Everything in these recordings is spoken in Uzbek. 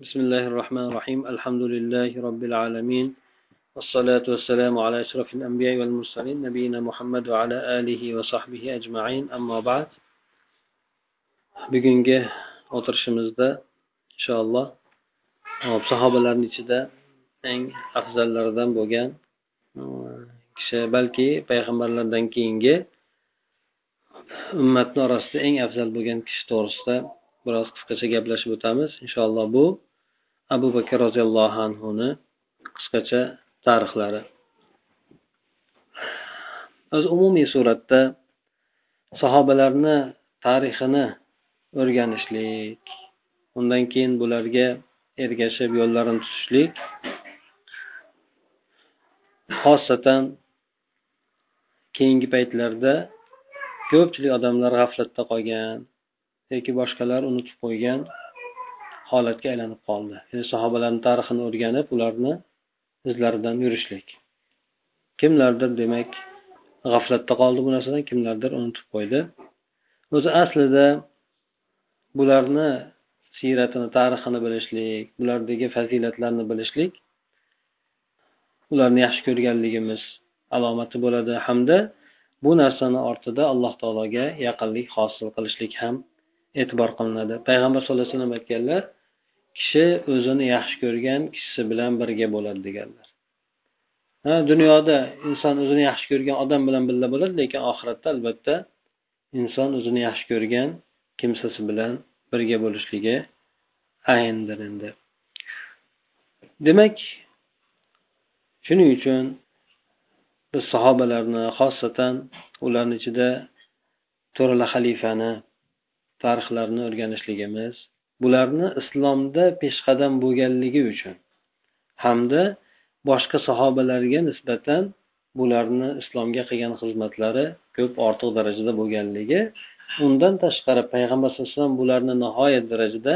بسم الله الرحمن الرحيم الحمد لله رب العالمين والصلاة والسلام على أشرف الأنبياء والمرسلين نبينا محمد وعلى آله وصحبه أجمعين أما بعد bugungi o'tirishimizda inshaalloh uh, sahobalarni ichida eng afzallaridan bo'lgan uh, kishi balki payg'ambarlardan keyingi ummatni orasida eng afzal bo'lgan kishi to'g'risida biroz qisqacha gaplashib o'tamiz. Inshaalloh bu abu bakr roziyallohu anhuni qisqacha tarixlari. O'zi umumiy suratda sahobalarni tarixini o'rganishlik undan keyin bularga ergashib yo'llarini tutishlik xosatan keyingi paytlarda ko'pchilik odamlar g'aflatda qolgan yoki boshqalar unutib qo'ygan holatga aylanib qoldi. Ya'ni sahobalarni tarixini o'rganib ularni izlaridan yurishlik. Kimlardir demak g'aflatda qoldi bu narsadan kimlardir unutib qo'ydi. O'zi aslida bularni siyratini tarixini bilishlik bulardagi fazilatlarni bilishlik ularni yaxshi ko'rganligimiz alomati bo'ladi. Hamda bu narsani ortida alloh taologa yaqinlik hosil qilishlik ham e'tibor qilinadi. Payg'ambar sallallohu alayhi vasallam aytganlar kishi o'zini yaxshi ko'rgan kishisi bilan birga bo'ladi deganlar. Ha dunyoda inson o'zini yaxshi ko'rgan odam bilan birga bo'ladi lekin oxiratda albatta inson o'zini yaxshi ko'rgan kimsasi bilan birga bo'lishligi ayindir endi. Demak shuning uchun biz sahobalarni xosatan ularni ichida to'rala xalifani tarixlarini o'rganishligimiz bularni islomda peshqadam bo'lganligi uchun hamda boshqa sahobalarga nisbatan bularni islomga qilgan xizmatlari ko'p ortiq darajada bo'lganligi undan tashqari payg'ambar sallallohu alayhi vasallam bularni nihoyat darajada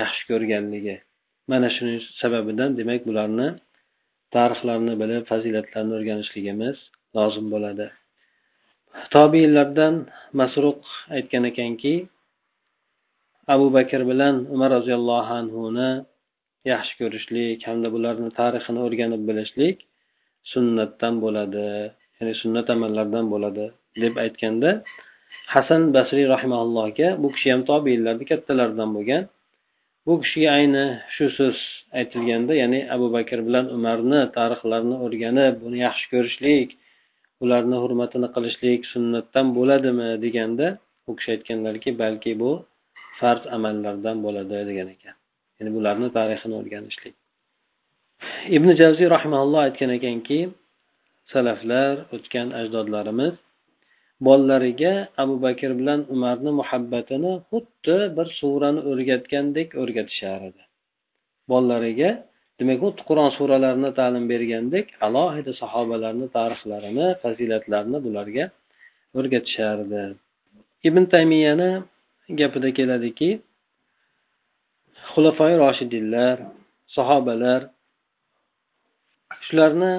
yaxshi ko'rganligi. Mana shuning sababidan demak bularni tarixlarini bilib fazilatlarini o'rganishligimiz lozim bo'ladi. Tobiylardan masruq aytgan ekanki abu bakr bilan umar roziyallohu anhuni yaxshi ko'rishlik hamda bularni tarixini o'rganib bilishlik sunnatdan bo'ladi ya'ni sunnat amallardan bo'ladi deb aytganda hasan basriy rahimaullohga bu kishi ham tobiylarni kattalaridan bo'lgan bu kishiga ayni shu so'z aytilganda ya'ni abu bakr bilan umarni tarixlarini o'rganib buni yaxshi ko'rishlik ularni hurmatini qilishlik sunnatdan bo'ladimi deganda u kishi aytganlarki balki bu farz amallardan bo'ladi degan ekan. Ya'ni bularni tarixini o'rganishlik. Ibn javziy rahimalloh aytgan ekanki salaflar o'tgan ajdodlarimiz bolalariga abu bakr bilan umarni muhabbatini xuddi bir surani o'rgatgandek o'rgatishar edi. Bolalariga demak xuddi qur'on suralarini ta'lim bergandek alohida sahobalarni tarixlarini fazilatlarini bularga o'rgatishardi ibn taymiyani gapida keladiki xulafoi roshidinlar sahobalar shularni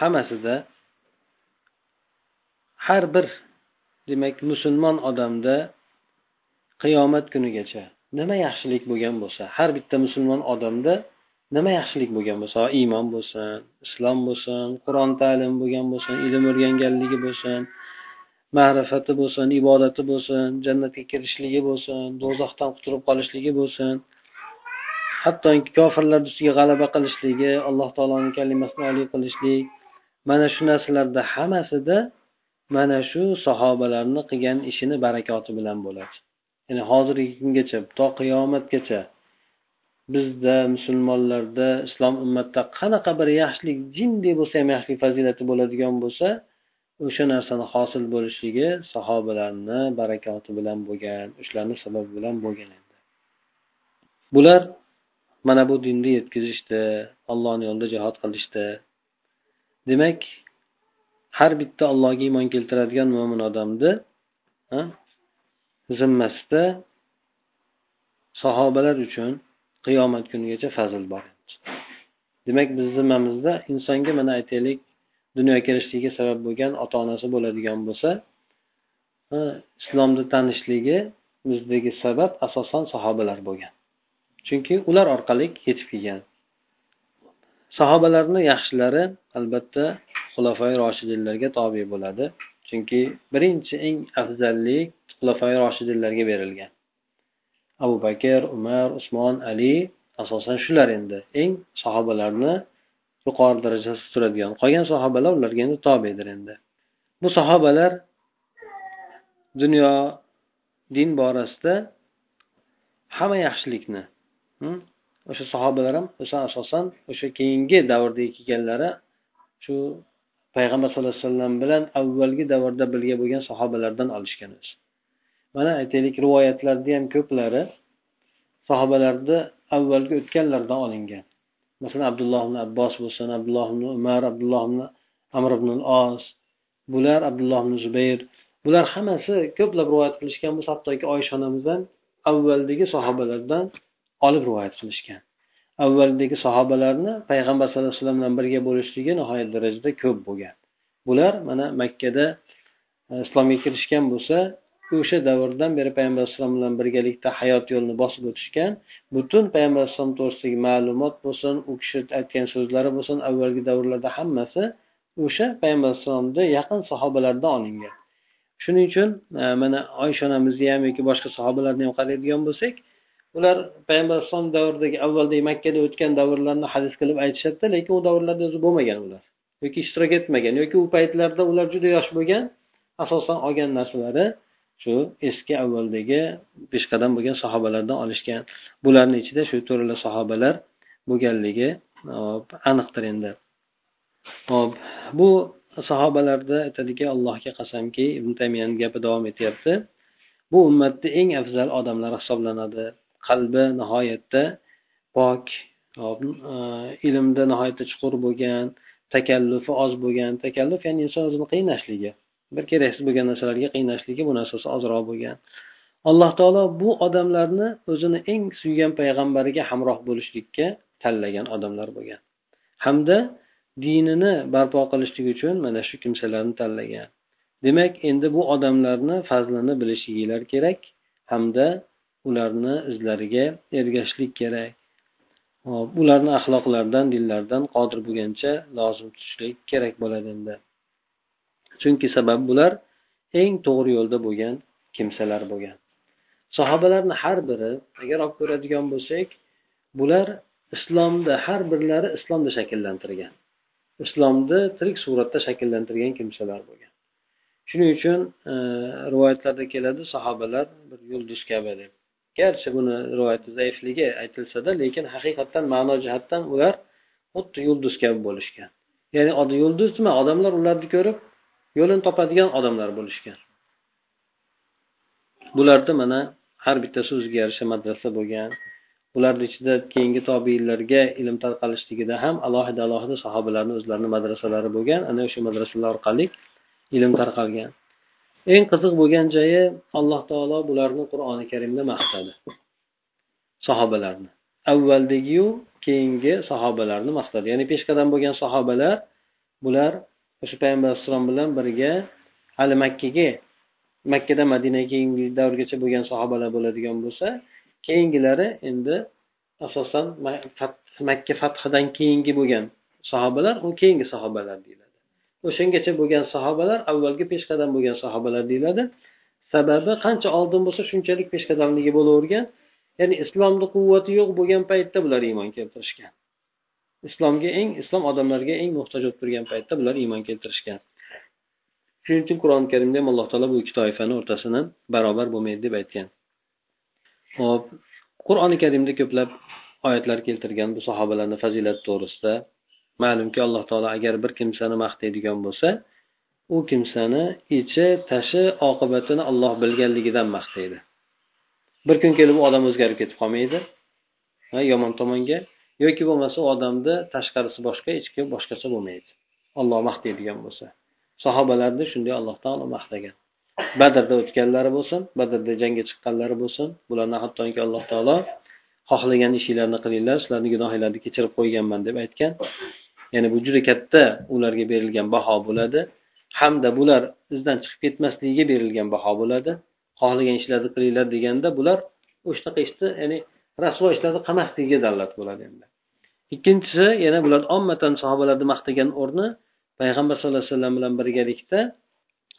hammasida har bir demak musulmon odamda qiyomat kunigacha nima yaxshilik bo'lgan bo'lsa har bitta musulmon odamda nima yaxshilik bo'lgan bo'lsa iymon bo'lsin islom bo'lsin qur'on ta'lim bo'lgan bo'lsin ilm o'rganganligi bo'lsin ma'rifati bo'lsin ibodati bo'lsin jannatga kirishligi bo'lsin do'zaxdan qutulib qolishligi bo'lsin. Hattoki kofirlar ustiga g'alaba qilishligi alloh taoloni kalimasini oliy qilishlik mana shu narsalarda hammasida mana shu sahobalarni qilgan ishini barakoti bilan bo'ladi. Ya'ni hozirgi kungacha to qiyomatgacha bizda musulmonlarda islom ummatida qanaqa bir yaxshilik jinday bo'lsa ham yaxshilik fazilati bo'ladigan bo'lsa o'sha narsani hosil bo'lishligi sahobalarni barakoti bilan bo'lgan o'shalarni sababi bilan bo'lgan edi. Bular mana bu dinni yetkazishdi allohni yo'lida jihod qilishdi. Demak har bitta allohga iymon keltiradigan mo'min odamni zimmasida sahobalar uchun qiyomat kunigacha fazl bor. Demak bizni zimmamizda insonga mana aytaylik dunyoga kelishligiga sabab bo'lgan ota onasi bo'ladigan bo'lsa islomni tanishligi bizdagi sabab asosan sahobalar bo'lgan. Chunki ular orqali yetib kelgan. Sahobalarni yaxshilari albatta xulofai roshidinlarga tobe bo'ladi. Chunki birinchi eng afzallik xulofai roshidinlarga berilgan. Abu bakr umar usmon ali asosan shular endi. Eng sahobalarni yuqori darajada turadigan qolgan sahobalar ularga endi tobedir endi. Bu sahobalar dunyo din borasida hamma yaxshilikni hm, o'sha sahobalar ham o'sha asosan o'sha keyingi davrdagi kelganlari shu payg'ambar sallallohu alayhi vasallam bilan avvalgi davrda birga bo'lgan sahobalardan olishgan o'zi. Mana aytaylik rivoyatlarni ham ko'plari sahobalarni avvalgi o'tganlardan olingan. Masalan abdulloh ibn abbos bo'lsin abdulloh ibn umar abdulloh ibn amr ibn os bular abdulloh ibn zubayr. Bular hammasi ko'plab rivoyat qilishgan. Bo'lsa hattoki oysha onamizdan avvaldagi sahobalardan olib rivoyat qilishgan. Avvaldagi sahobalarni payg'ambar sallallohu alayhi vasallam bilan birga bo'lishligi nihoyat darajada ko'p bo'lgan. Bular mana makkada e, islomga kirishgan bo'lsa o'sha davrdan beri payg'ambar alayhisalom bilan birgalikda hayot yo'lini bosib o'tishgan. Butun payg'ambar alayhisalom to'g'risidagi ma'lumot bo'lsin u kishi aytgan so'zlari bo'lsin avvalgi davrlarda hammasi o'sha payg'ambar alayhissalomni yaqin sahobalaridan olingan. Shuning uchun e, mana oysha onamizni ham yoki boshqa sahobalarni ham qaraydigan bo'lsak ular payg'ambar alayhisalom davridagi avvaldagi makkada o'tgan davrlarni hadis qilib aytishadida lekin u davrlarda o'zi bo'lmagan ular. Yoki ishtirok etmagan yoki u paytlarda ular juda yosh bo'lgan asosan olgan narsalari shu eski avvaldagi peshqadam bo'lgan sahobalardan olishgan. Bularni ichida shu to'rala sahobalar bo'lganligi aniqdir endi. Hop bu sahobalarda aytadiki allohga qasamki ibn tamiyani gapi davom etyapti. Bu ummatni eng afzal odamlar hisoblanadi. Qalbi nihoyatda pok e, ilmda nihoyatda chuqur bo'lgan takallufi oz bo'lgan. Takalluf ya'ni inson o'zini qiynashligi bir keraksiz bo'lgan narsalarga qiynashligi bu narsasi ozroq bo'lgan. Alloh taolo bu odamlarni o'zini eng suygan payg'ambariga hamroh bo'lishlikka tanlagan odamlar bo'lgan. Hamda dinini barpo qilishlik uchun mana shu kimsalarni tanlagan. Demak endi bu odamlarni fazlini bilishinglar kerak hamda ularni izlariga ergashishlik kerak. Hop ularni axloqlaridan dinlaridan qodir bo'lgancha lozim tutishlik kerak bo'ladi endi. Chunki sabab bular eng to'g'ri yo'lda bo'lgan kimsalar bo'lgan. Sahobalarni har biri agar olib ko'radigan bo'lsak bular islomda har birlari islomda shakllantirgan. Islomni tirik suratda shakllantirgan kimsalar bo'lgan. Shuning uchun e, rivoyatlarda keladi sahobalar bir yulduz kabi deb. Garchi buni rivoyati zaifligi aytilsada lekin haqiqatdan ma'no jihatdan ular xuddi yulduz kabi bo'lishgan. Ya'ni yulduz nima odamlar ularni ko'rib yo'lini topadigan odamlar bo'lishgan. Bularda mana har bittasi o'ziga yarasha madrasa bo'lgan ularni ichida keyingi tobiinlarga ilm tarqalishligida ham alohida alohida sahobalarni o'zlarini madrasalari bo'lgan ana o'sha madrasalar orqali ilm tarqalgan. Eng qiziq bo'lgan joyi alloh taolo bularni qur'oni karimda maqtadi. Sahobalarni. Avvaldagiyu keyingi sahobalarni maqtadi. Ya'ni peshqadam bo'lgan sahobalar bular o'sha payg'ambar alayhissalom bilan birga hali makkaga makkadan madinaga keyingi davrgacha bo'lgan sahobalar bo'ladigan bo'lsa keyingilari endi asosan makka fathidan keyingi bo'lgan sahobalar u keyingi sahobalar deyiladi. O'shangacha bo'lgan sahobalar avvalgi peshqadam bo'lgan sahobalar deyiladi. Sababi qancha oldin bo'lsa shunchalik peshqadamligi bo'lavergan ya'ni islomni quvvati yo'q bo'lgan paytda bular iymon keltirishgan. Islomga eng islom odamlarga eng muhtoj bo'lib turgan paytda bular iymon keltirishgan. Shuning uchun qur'oni karimda ham alloh taolo bu ikki toifani o'rtasini barobar bo'lmaydi deb aytgan. Hop qur'oni karimda ko'plab oyatlar keltirgan bu sahobalarni fazilati to'g'risida ma'lumki alloh taolo agar bir kimsani maqtaydigan bo'lsa u kimsani ichi tashi oqibatini olloh bilganligidan maqtaydi. Bir kun kelib u odam o'zgarib ketib qolmaydi. Yomon tomonga yoki bo'lmasa u odamni tashqarisi boshqa ichki boshqacha bo'lmaydi. Olloh maqtaydigan bo'lsa. Sahobalarni shunday alloh taolo maqtagan. Badrda o'tganlari bo'lsin badrda jangga chiqqanlari bo'lsin bularni hattoki alloh taolo xohlagan ishinglarni qilinglar sizlarni gunohinglarni kechirib qo'yganman deb aytgan. Ya'ni bu juda katta ularga berilgan baho bo'ladi. Hamda bular izdan chiqib ketmasligiga berilgan baho bo'ladi. Xohlagan ishlarni qilinglar deganda bular o'shanaqa ishni ya'ni rasvo ishlarni qilmasligiga dalolat bo'ladi endi. Ikkinchisi yana bular ommatan sahobalarni maqtagan o'rni payg'ambar sallallohu alayhi vasallam bilan birgalikda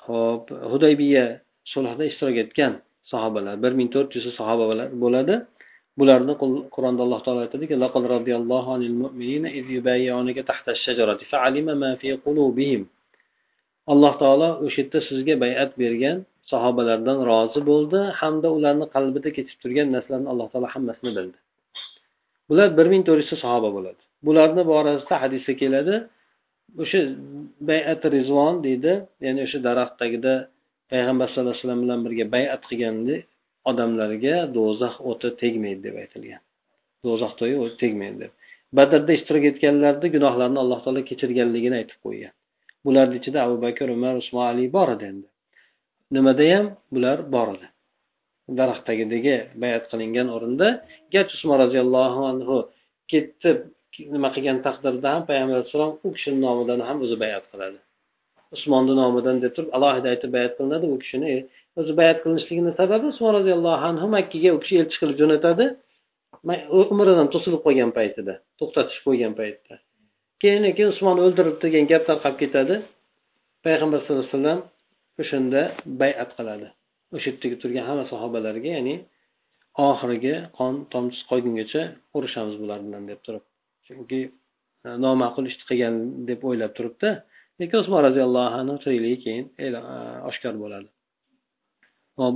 hop hudaybiya sulhida ishtirok etgan sahobalar bir ming to'rt yuz sahobalar bo'ladi. Bularni qur'onda alloh taolo aytadiki alloh taolo o'sha yerda sizga bayat bergan sahobalardan rozi bo'ldi hamda ularni qalbida kechib turgan narsalarni alloh taolo hammasini bildi. Bular bir ming to'rt yuzta sahoba bo'ladi. Bularni borasida hadisda keladi o'sha bayat rizvon deydi ya'ni o'sha daraxt tagida payg'ambar sallallohu alayhi vasallam bilan birga bayat qilganda odamlarga do'zax o'ti tegmaydi deb aytilgan. Do'zax to'yi tegmaydi deb. Badrda ishtirok etganlarni gunohlarini alloh taolo kechirganligini aytib qo'ygan. Bularni ichida abu bakr umar usmon ali bor edi endi. Nimadayam bular bor edi. Daraxtagidagi bayat qilingan o'rinda garchi usmon roziyallohu anhu ketib nima qilgan taqdirda ham payg'ambar alayhissalom u kishini nomidan ham o'zi bayat qiladi. Usmonni nomidan deb turib alohida aytib bayat qilinadi u kishini o'zi bayat qilinishligini sababi usmon roziyallohu anhu makkaga u kishi elchi qilib jo'natadi. Umridan to'silib qolgan paytida to'xtatish qo'ygan paytda keyin keyin usmon o'ldirib degan gap tarqab ketadi. Payg'ambar sallallohu alayhi vasallam o'shanda bayat qiladi. O'sha yerdagi turgan hamma sahobalarga ya'ni oxirgi qon tomchisi qolgungacha urushamiz bular bilan deb turib. Chunki e, noma'qul ishni qilgan deb o'ylab turibdi. Lekin usmon roziyallohu anhu tirikligi keyin e, oshkor bo'ladi.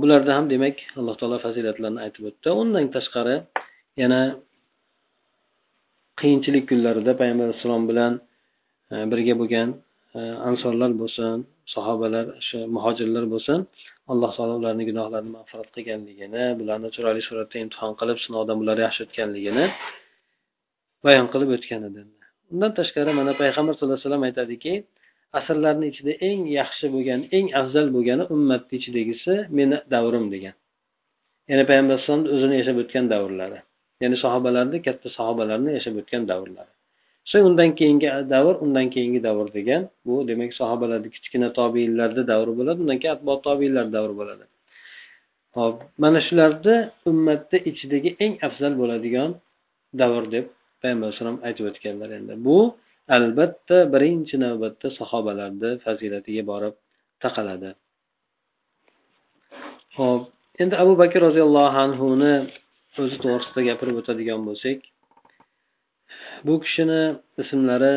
Bularda ham demak alloh taolo fazilatlarni aytib o'tdi. Undan tashqari yana qiyinchilik kunlarida payg'ambar alayhissalom bilan e, birga bo'lgan ansorlar bo'lsin sahobalar shu muhojirlar bo'lsin alloh taolo ularni gunohlarini mag'firat qilganligini bularni chiroyli suratda imtihon qilib sinovdan bular yaxshi o'tganligini bayon qilib o'tgan edi. Undan tashqari mana payg'ambar sallallohu alayhi vasallam aytadiki asrlarni ichida eng yaxshi bo'lgan eng afzal bo'lgani ummatni ichidagisi meni davrim degan. Ya'ni payg'ambar alayhisalomni o'zini yashab o'tgan davrlari. Ya'ni sahobalarni katta sahobalarni yashab o'tgan davrlari. So'ng undan keyingi davr undan keyingi davr degan bu demak sahobalarni kichkina tobiinlarni davri bo'ladi undan keyin atbo tobiinlar davri bo'ladi. Hop mana shularni ummatni ichidagi eng afzal bo'ladigan davr deb payg'ambar alayhisalom aytib o'tganlar endi. Bu albatta birinchi navbatda sahobalarni fazilatiga borib taqaladi. Ho'p endi abu bakr roziyallohu anhuni o'zi to'g'risida gapirib o'tadigan bo'lsak bu kishini ismlari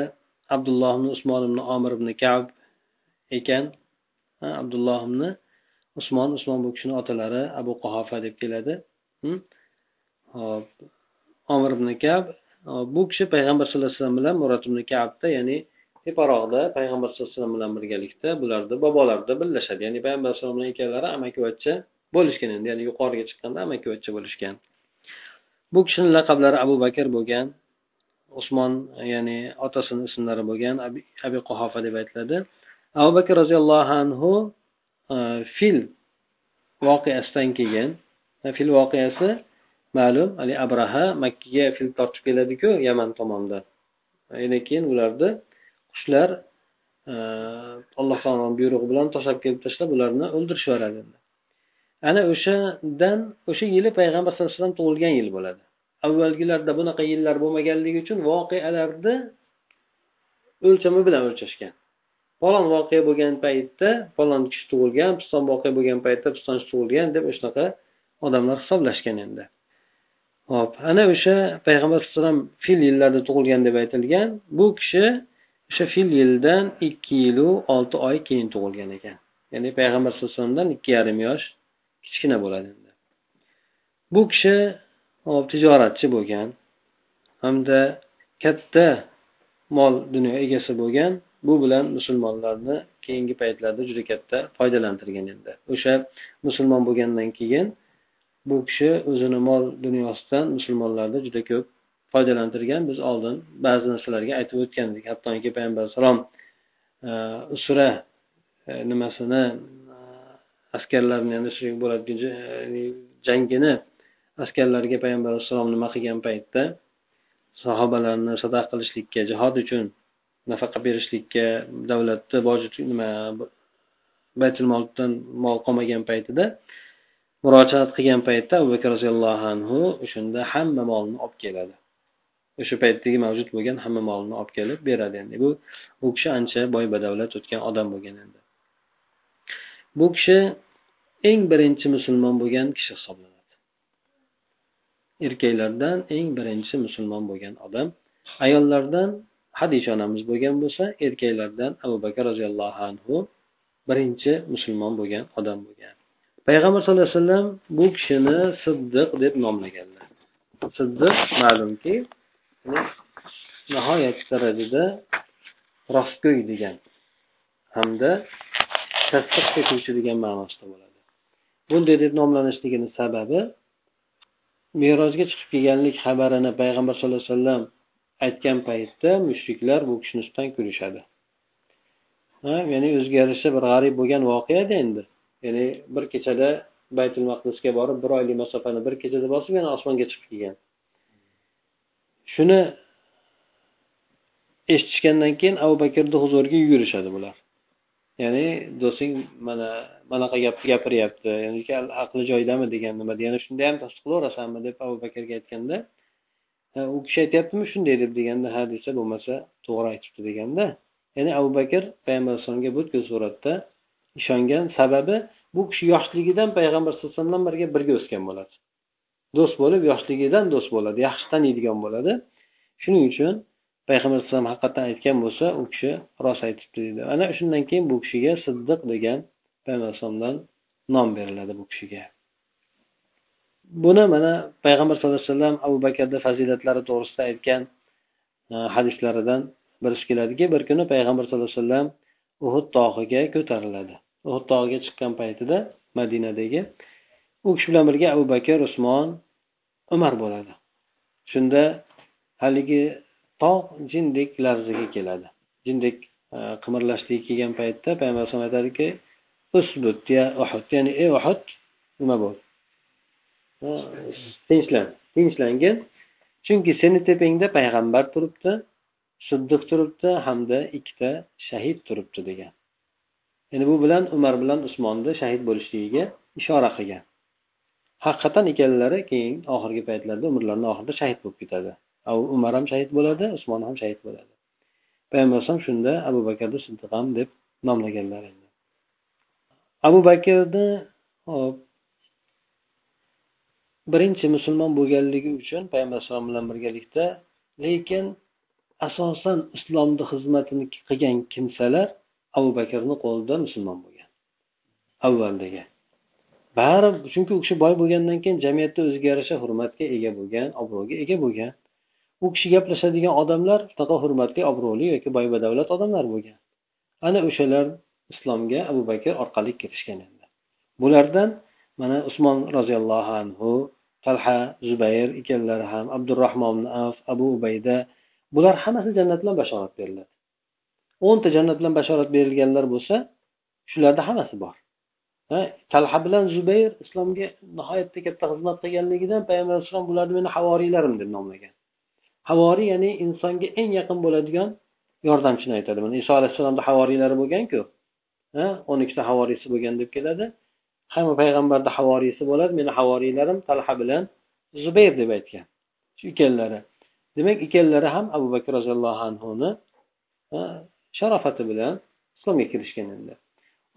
abdulloh ibn usmon ibn omir ibn kab ekan. Abdulloh ibn usmon usmon bu kishini otalari abu qahofa deb keladi. Hop. Omir ibn kab bu kishi payg'ambar sallallohu alayhi vasallam bilan murod ibn kabda ya'ni teparoqda payg'ambar sallallohu alayhi vasallam bilan birgalikda bularni bobolarida birlashadi. Ya'ni payg'ambar alayhisalom bilan ikkalari amakivachcha bo'lishgan endi ya'ni yuqoriga chiqqanda amakivachcha bo'lishgan. Bu kishini laqablari abu bakr bo'lgan. Usmon ya'ni otasini ismlari bo'lgan abi quhofa deb aytiladi. Abu bakr roziyallohu anhu e, fil voqeasidan keyin e, fil voqeasi ma'lum haligi abraha makkaga fil tortib keladiku yaman tomondan e, undan keyin ularni qushlar alloh taoloni buyrug'i bilan tashlab kelib tashlab ularni o'ldirishib yuboradi ana o'shadan o'sha yili payg'ambar sallallohu alayhi vasallam tug'ilgan yil bo'ladi. Avvalgilarda bunaqa yillar bo'lmaganligi uchun voqealarni o'lchami bilan o'lchashgan. Falon voqea bo'lgan paytda falon kishi tug'ilgan piston voqea bo'lgan paytda pistonchi tug'ilgan deb shunaqa odamlar hisoblashgan endi. Hop ana o'sha payg'ambar alayhissalom fil yillarda tug'ilgan deb aytilgan. Bu kishi o'sha fil yildan ikki yilu olti oy keyin tug'ilgan ekan. Ya'ni payg'ambar sallallohu alayhi vasallamdan ikki yarim yosh kichkina bo'ladi bu kishi tijoratchi bo'lgan hamda katta mol dunyo egasi bo'lgan bu bilan musulmonlarni keyingi paytlarda juda katta foydalantirgan endi. O'sha musulmon bo'lgandan keyin bu kishi o'zini mol dunyosidan musulmonlarni juda ko'p foydalantirgan. Biz oldin ba'zi narsalarga aytib o'tgandik. Hattoki payg'ambar alayhisalom e, usra e, nimasini e, askarlarni bo'ladigan e, jangini askarlarga payg'ambar alayhissalom nima qilgan paytda sahobalarni sadaqa qilishlikka jihod uchun nafaqa berishlikka davlatni boji nima baytul moldan mol qolmagan paytida murojaat qilgan paytda abu bakr roziyallohu anhu o'shanda hamma molni olib keladi. O'sha paytdagi mavjud bo'lgan hamma molni olib kelib beradi. Endi bu u kishi ancha boy badavlat o'tgan odam bo'lgan endi. Bu kishi eng birinchi musulmon bo'lgan kishi hisoblanadi. Erkaklardan eng birinchi musulmon bo'lgan odam ayollardan hadisha onamiz bo'lgan bo'lsa erkaklardan abu bakr roziyallohu anhu birinchi musulmon bo'lgan odam bo'lgan. Payg'ambar sallallohu alayhi vasallam bu kishini siddiq deb nomlaganlar. Siddiq ma'lumki nihoyat darajada rostgo'y degan hamda tasdiq etuvchi degan ma'nosida bo'ladi. Bunday deb nomlanishligini sababi merojga chiqib kelganlik xabarini payg'ambar sallallohu alayhi vasallam aytgan paytda mushriklar bu kishini ustidan kulishadi. Ya'ni o'ziga yarasha bir g'arib bo'lgan voqeada endi. Ya'ni bir kechada baytul maqdisga borib bir oylik masofani bir kechada bosib yana osmonga chiqib kelgan. Shuni eshitishgandan keyin abu bakrni huzuriga yugurishadi bular. Ya'ni do'sting mana manaqa gapni gapiryapti. Ya'ni aqli joyidami degan nimada yana shunda ham tasdiq qilaverasanmi deb abu bakrga aytganda u kishi aytyaptimi shunday deb? deganda ha desa bo'lmasa to'g'ri aytibdi deganda ya'ni abu bakr payg'ambar alayhisalomga butkul suratda ishongan sababi bu kishi yoshligidan payg'ambar sallallohu alayhi vasallam bilan birga birga o'sgan bo'ladi. Do'st bo'lib yoshligidan do'st bo'ladi yaxshi taniydigan bo'ladi. Shuning uchun payg'ambar alayhisalom haqiqatdan aytgan bo'lsa u kishi rost aytibdi deydi ana shundan keyin bu kishiga siddiq degan payg'ambar alayhisalomdan nom beriladi bu kishiga. Buni mana payg'ambar sallallohu alayhi vasallam abu bakrni fazilatlari to'g'risida aytgan e, hadislaridan bilishib keladiki bir kuni payg'ambar sallallohu alayhi vasallam uhud tog'iga ko'tariladi. Uhud tog'iga chiqqan paytida madinadagi u kishi bilan birga abu bakr usmon umar bo'ladi. Shunda haligi tog' jindek larzaga keladi. Jindek e, kelgan paytda payg'ambar alayhisalom aytadiki usbut ya uhud. Ya'ni ey uhud nima bo'ldi tinchlan tinchlangin chunki seni tepangda payg'ambar turibdi siddiq turibdi hamda ikkita shahid turibdi degan. Ya'ni bu bilan umar bilan usmonni shahid bo'lishligiga ishora qilgan. Haqiqatdan ikkalalari keyin oxirgi paytlarda umrlarini oxirida shahid bo'lib ketadi. Umar ham shahid bo'ladi usmon ham shahid bo'ladi. Payg'ambar alayhisalom shunda abu bakrni siddiq ham deb nomlaganlar abu bakrni hop birinchi musulmon bo'lganligi uchun payg'ambar alayhisalom bilan birgalikda lekin asosan islomni xizmatini qilgan kimsalar abu bakrni qo'lida musulmon bo'lgan. Avvaldagi bari chunki u kishi boy bo'lgandan keyin jamiyatda o'ziga yarasha hurmatga ega bo'lgan obro'ga ega bo'lgan. U kishi gaplashadigan odamlar shunaqa hurmatli obro'li yoki boy badavlat odamlar bo'lgan. Ana o'shalar islomga abu bakr orqali kirishgan endi. Bulardan mana usmon roziyallohu anhu talha zubayr ikkalalari ham abdurahmon af abu ubayda bular hammasi jannat bilan bashorat beriladi. O'nta jannat bilan bashorat berilganlar bo'lsa shularda hammasi bor. Talha bilan zubayr islomga nihoyatda katta xizmat qilganligidan payg'ambar alayhissalom bularni meni havoriylarim deb nomlagan. Havoriy ya'ni insonga eng yaqin bo'ladigan yordamchini aytadi. Mana iso alayhissalomni havoriylari bo'lganku. O'n ikkita havoriysi bo'lgan deb keladi. Hamma payg'ambarni havoriysi bo'ladi. Meni havoriylarim talha bilan zubayr deb aytgan. Shu ikkalalari demak ikkalalari ham abu bakr roziyallohu anhuni sharofati bilan islomga kirishgan endi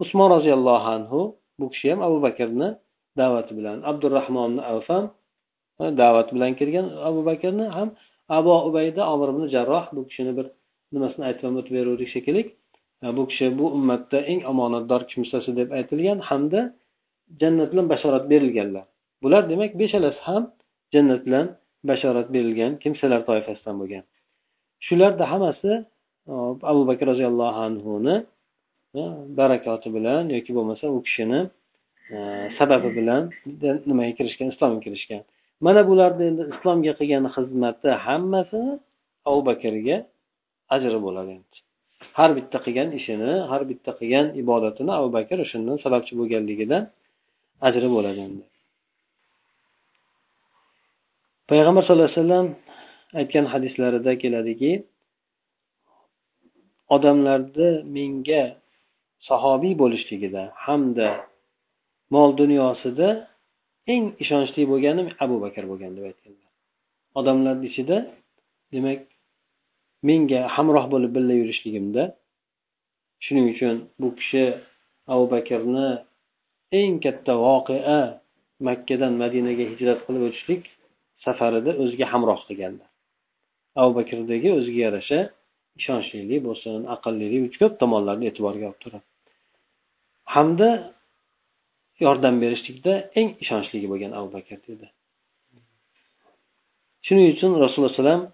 usmon roziyallohu anhu bu kishi ham abu bakrni da'vati bilan abdurahmonni avfam da'vati bilan kirgan abu bakrni ham abu ubayda omir ibn jarroh bu kishini bir nimasini aytib o'tib beraverdik shekilli. Bu kishi bu ummatda eng omonatdor kimsasi deb aytilgan hamda jannat bilan bashorat berilganlar. Bular demak beshalasi ham jannat bilan bashorat berilgan kimsalar toifasidan bo'lgan. Shularda hammasi abu bakr roziyallohu anhuni e, barakoti bilan yoki bo'lmasa u kishini e, sababi bilan nimaga kirishgan islomga kirishgan. Mana bularni endi islomga qilgan xizmati hammasi abu bakrga ajri bo'ladi. Har bitta qilgan ishini har bitta qilgan ibodatini abu bakr o'shandan sababchi bo'lganligidan ajri bo'ladi endi. Payg'ambar sallallohu alayhi vasallam aytgan hadislarida keladiki odamlarni menga sahobiy bo'lishligida hamda mol dunyosida eng ishonchli bo'lgani abu bakr bo'lgan deb aytganlar odamlarni ichida demak menga hamroh bo'lib birga yurishligimda shuning uchun bu kishi abu bakrni eng katta voqea makkadan madinaga hijrat qilib o'tishlik safarida o'ziga hamroh qilganlar abu bakrdagi o'ziga yarasha ishonchlilik bo'lsin aqllilik ko'p tomonlarni e'tiborga olib turadi. Hamda yordam berishlikda eng ishonchli bo'lgan abu bakr dedi shuning uchun rasululloh alayhi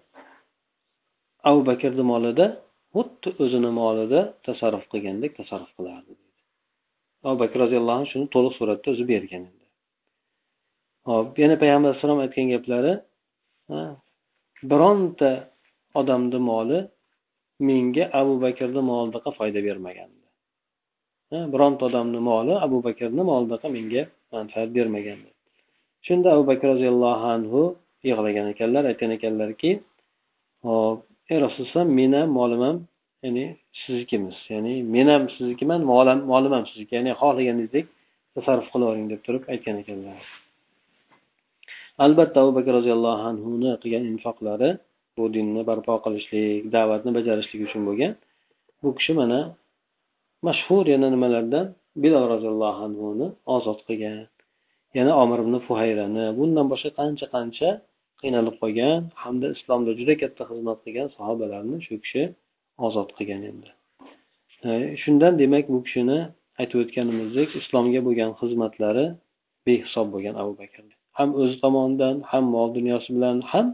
abu bakrni molida xuddi o'zini molida tasarruf qilgandek tasarruf qilardi abu bakr roziyallohu anhu shuni to'liq suratda o'zi bergan hop yana payg'ambar alayhissalom aytgan gaplari bironta odamni moli menga abu bakrni molidaqa foyda bermagan bironta odamni moli abu bakrni molidaqa menga manfaat bermagan. Shunda abu bakr roziyallohu anhu yig'lagan ekanlar aytgan ekanlarki hop ey rasululloh meni ham molim ham ya'ni siznikimiz ya'ni men ham siznikiman molim ham sizniki ya'ni xohlaganingizdek tasarruf qilavering deb turib aytgan ekanlar. Albatta abu bakr roziyallohu anhuni qilgan infoqlari bu dinni barpo qilishlik da'vatni bajarishlik uchun bo'lgan. Bu kishi mana mashhur yana nimalardan? Bilol roziyallohu anhuni ozod qilgan. Yana omir ibn fuhayrani bundan boshqa qancha qancha qiynalib qolgan hamda islomda juda katta xizmat qilgan sahobalarni shu kishi ozod qilgan endi. E, shundan demak bu kishini aytib o'tganimizdek islomga bo'lgan xizmatlari behisob bo'lgan abu bakr. Ham o'zi tomonidan ham mol dunyosi bilan ham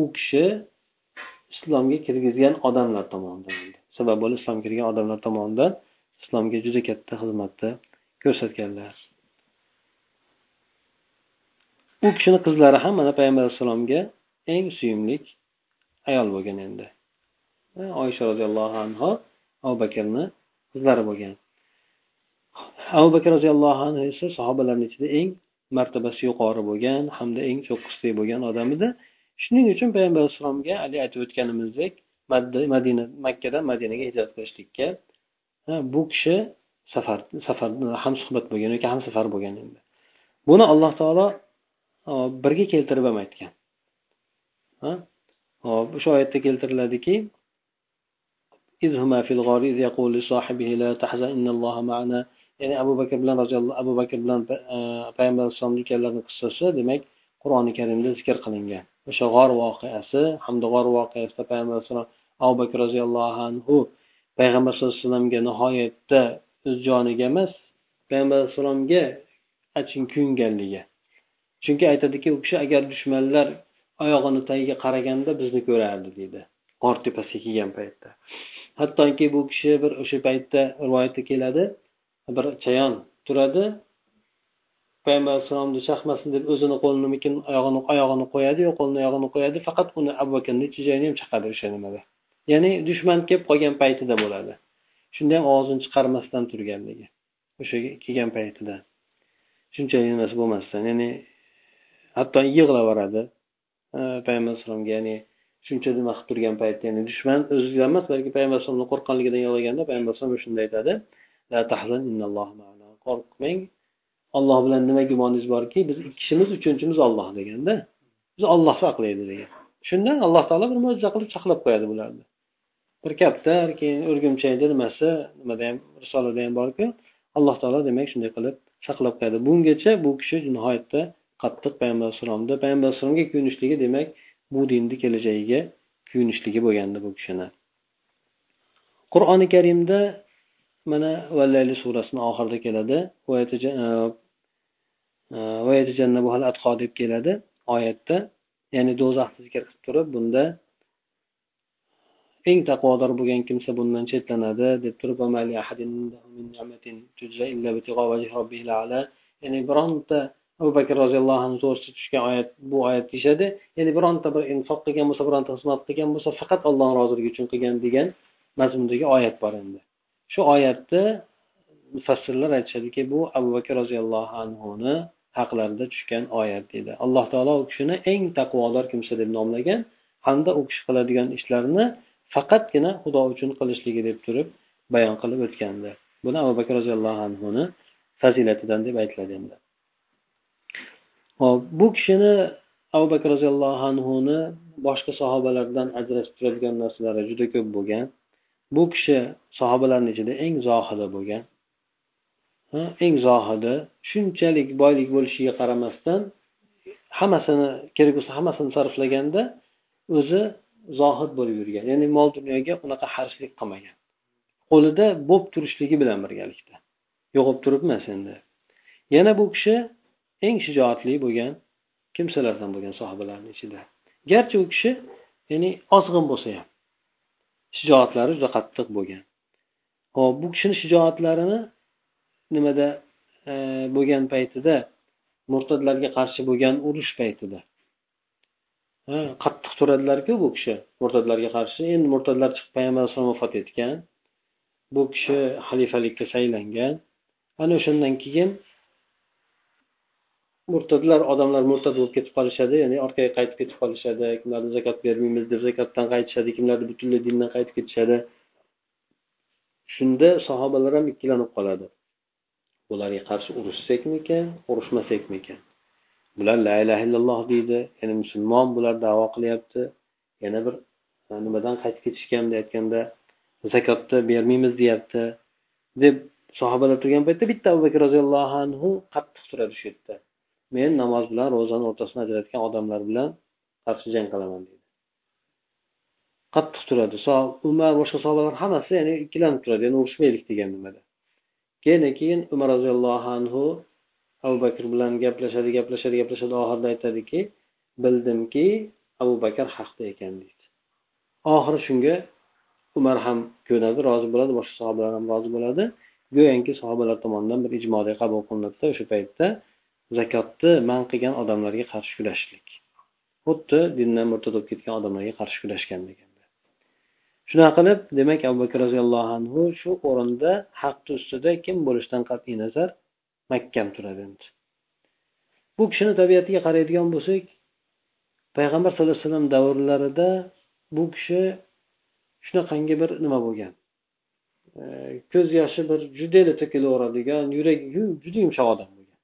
u kishi islomga kirgizgan odamlar tomonidan sabab bo'lib islomga kirgan odamlar tomonidan islomga juda katta xizmatda ko'rsatganlar. U kishini qizlari ham mana payg'ambar alayhissalomga eng suyimli ayol bo'lgan endi. Oysha roziyallohu anhu abu bakrni qizlari bo'lgan. Abu bakr roziyallohu anhu esa sahobalarni ichida eng martabasi yuqori bo'lgan hamda eng cho'qqisi bo'lgan odam edi. Shuning uchun payg'ambar alayhissalomga haligi aytib o'tganimizdek madina makkadan madinaga hijrat qilishlikka bu kishi safar safar ham suhbat bo'lgan yoki ham safar bo'lgan endi. Buni alloh taolo birga keltirib ham aytgan. Hop o'sha oyatda keltiriladiki ya'ni abu bakr bilan roziyallohu abu bakr bilan e, Payg'ambar payg'ambar alayhissalomni vasallamning qissasi demak qur'oni karimda zikr qilingan. O'sha g'or voqeasi hamda g'or voqeasida payg'ambar alayhissalom abu bakr roziyallohu anhu payg'ambar sallallohu alayhi vasallamga nihoyatda o'z joniga emas payg'ambar alayhissalomga achin kuyunganligi. Chunki aytadiki u kishi agar dushmanlar oyog'ini tagiga qaraganda bizni ko'rardi deydi. G'or tepasiga kelgan paytda. Hattoki bu kishi bir o'sha paytda rivoyatda keladi bir chayon turadi. Payg'ambar alayhissalomni chaqmasin deb o'zini qo'linikin oyog'ini oyog'ini qo'yadiyu qo'lini oyog'ini qo'yadi faqat uni abu bakrni ichi joyini ham chaqadi o'sha nimada. Ya'ni dushman kelib qolgan paytida bo'ladi. Shunda ham og'zini chiqarmasdan turganligi. O'sha kelgan paytida. Shunchalik nimasi bo'lmasdan. Ya'ni hatto yig'laveradi payg'ambar alayhisalomga ya'ni shuncha nima qilib turgan paytda ya'ni dushman o'zidan emas balki payg'ambar alayhisalomni qo'rqqanligidan yig'laganda payg'ambar alayhisalom shunday aytadi qo'rqmang. Olloh bilan nima gumoningiz borki biz ikkishimiz uchinchimiz olloh deganda biz olloh saqlaydi degan. Shundan alloh taolo bir mo'jiza qilib saqlab qo'yadi bularni. Bir kaptar keyin o'rgimchakni nimasi nimada ham risolada ham borku. Alloh taolo demak shunday qilib saqlab qo'yadi. Bungacha bu kishi nihoyatda qattiq payg'ambar alayhissalomda payg'ambar alayhissalomga kuyunishligi demak bu dinni kelajagiga kuyunishligi bo'lgandi bu kishini. Qur'oni karimda mana vallayli surasini oxirida keladi. E, e, deb keladi oyatda. Ya'ni do'zaxni zikr qilib turib bunda eng taqvodor bo'lgan kimsa bundan chetlanadi deb turib ya'ni bironta abu bakr roziyallohu anhu to'g'risida tushgan oyat bu oyat deyishadi. Ya'ni bironta bir infoq qilgan bo'lsa bironta xizmat qilgan bo'lsa faqat alloh roziligi uchun qilgan degan mazmundagi oyat bor endi. Shu oyatni mufassirlar aytishadiki bu abu bakr roziyallohu anhuni haqlarida tushgan oyat deydi alloh taolo u kishini eng taqvodor kimsa deb nomlagan hamda u kishi qiladigan ishlarini faqatgina xudo uchun qilishligi deb turib bayon qilib o'tgandi. Buni abu bakr roziyallohu anhuni fazilatidan deb aytiladi endi. Hop bu kishini abu bakr roziyallohu anhuni boshqa sahobalardan ajratib turadigan narsalari juda ko'p bo'lgan. Bu kishi sahobalarni ichida eng zohidi bo'lgan. Eng zohidi shunchalik boylik bo'lishiga qaramasdan hammasini kerak bo'lsa hammasini sarflaganda o'zi zohid bo'lib yurgan. Ya'ni mol dunyoga unaqa harislik qilmagan. Qo'lida bo'lib turishligi bilan birgalikda. Yo'qolib turibmas endi yana bu kishi eng shijoatli bo'lgan kimsalardan bo'lgan sahobalarni ichida. Garchi u kishi ya'ni ozg'in bo'lsa ham shijoatlari juda qattiq bo'lgan. Hop bu kishini shijoatlarini nimada e, bo'lgan paytida murtadlarga qarshi bo'lgan urush paytida qattiq turadilarku bu kishi murtadlarga qarshi. Endi murtadlar chiqib payg'ambar alayhisalom vafot etgan. Bu kishi xalifalikka saylangan. Ana o'shandan keyin murtadlar odamlar murtad bo'lib ketib qolishadi. Ya'ni orqaga qaytib ketib qolishadi. Kimlarni zakot bermaymiz deb zakotdan qaytishadi. Kimlarni butunlay dindan qaytib ketishadi. Shunda sahobalar ham ikkilanib qoladi. Bularga qarshi urushsakmikan urushmasakmikan bular la ilaha illalloh deydi. Ya'ni musulmon bular davo qilyapti. Yana bir nimadan qaytib ketishgan? aytganda zakotni bermaymiz deyapti. Deb sahobalar turgan paytda bitta abu bakr roziyallohu anhu qattiq turadi shu yerda men namoz bilan ro'zani o'rtasini ajratgan odamlar bilan qarshi jang qilaman deydi. Qattiq turadi. Umar boshqa sahobalar hammasi ya'ni ikkilanib turadi. Ya'ni urushmaylik degan nimada. Keyin keyin umar roziyallohu anhu abu bakr bilan gaplashadi gaplashadi gaplashadi. Oxirida aytadiki bildimki abu bakr haqda ekan deydi. Oxiri shunga umar ham ko'nadi rozi bo'ladi boshqa sahobalar ham rozi bo'ladi. Go'yoki sahobalar tomonidan bir ijmoda qabul qilinadida o'sha paytda zakotni man qilgan odamlarga qarshi kurashishlik xuddi dindan murtad bo'lib ketgan odamlarga qarshi kurashgan deganda shunaqa qilib demak abu bakr roziyallohu anhu shu o'rinda haqni ustida kim bo'lishidan qat'iy nazar mahkam turadi endi. Bu kishini tabiatiga qaraydigan bo'lsak payg'ambar sallallohu alayhi vasallam davrlarida bu kishi shunaqangi bir nima bo'lgan? Ko'z yoshi bir judayla to'kilaveradigan yuragi juda yumshoq odam bo'lgan.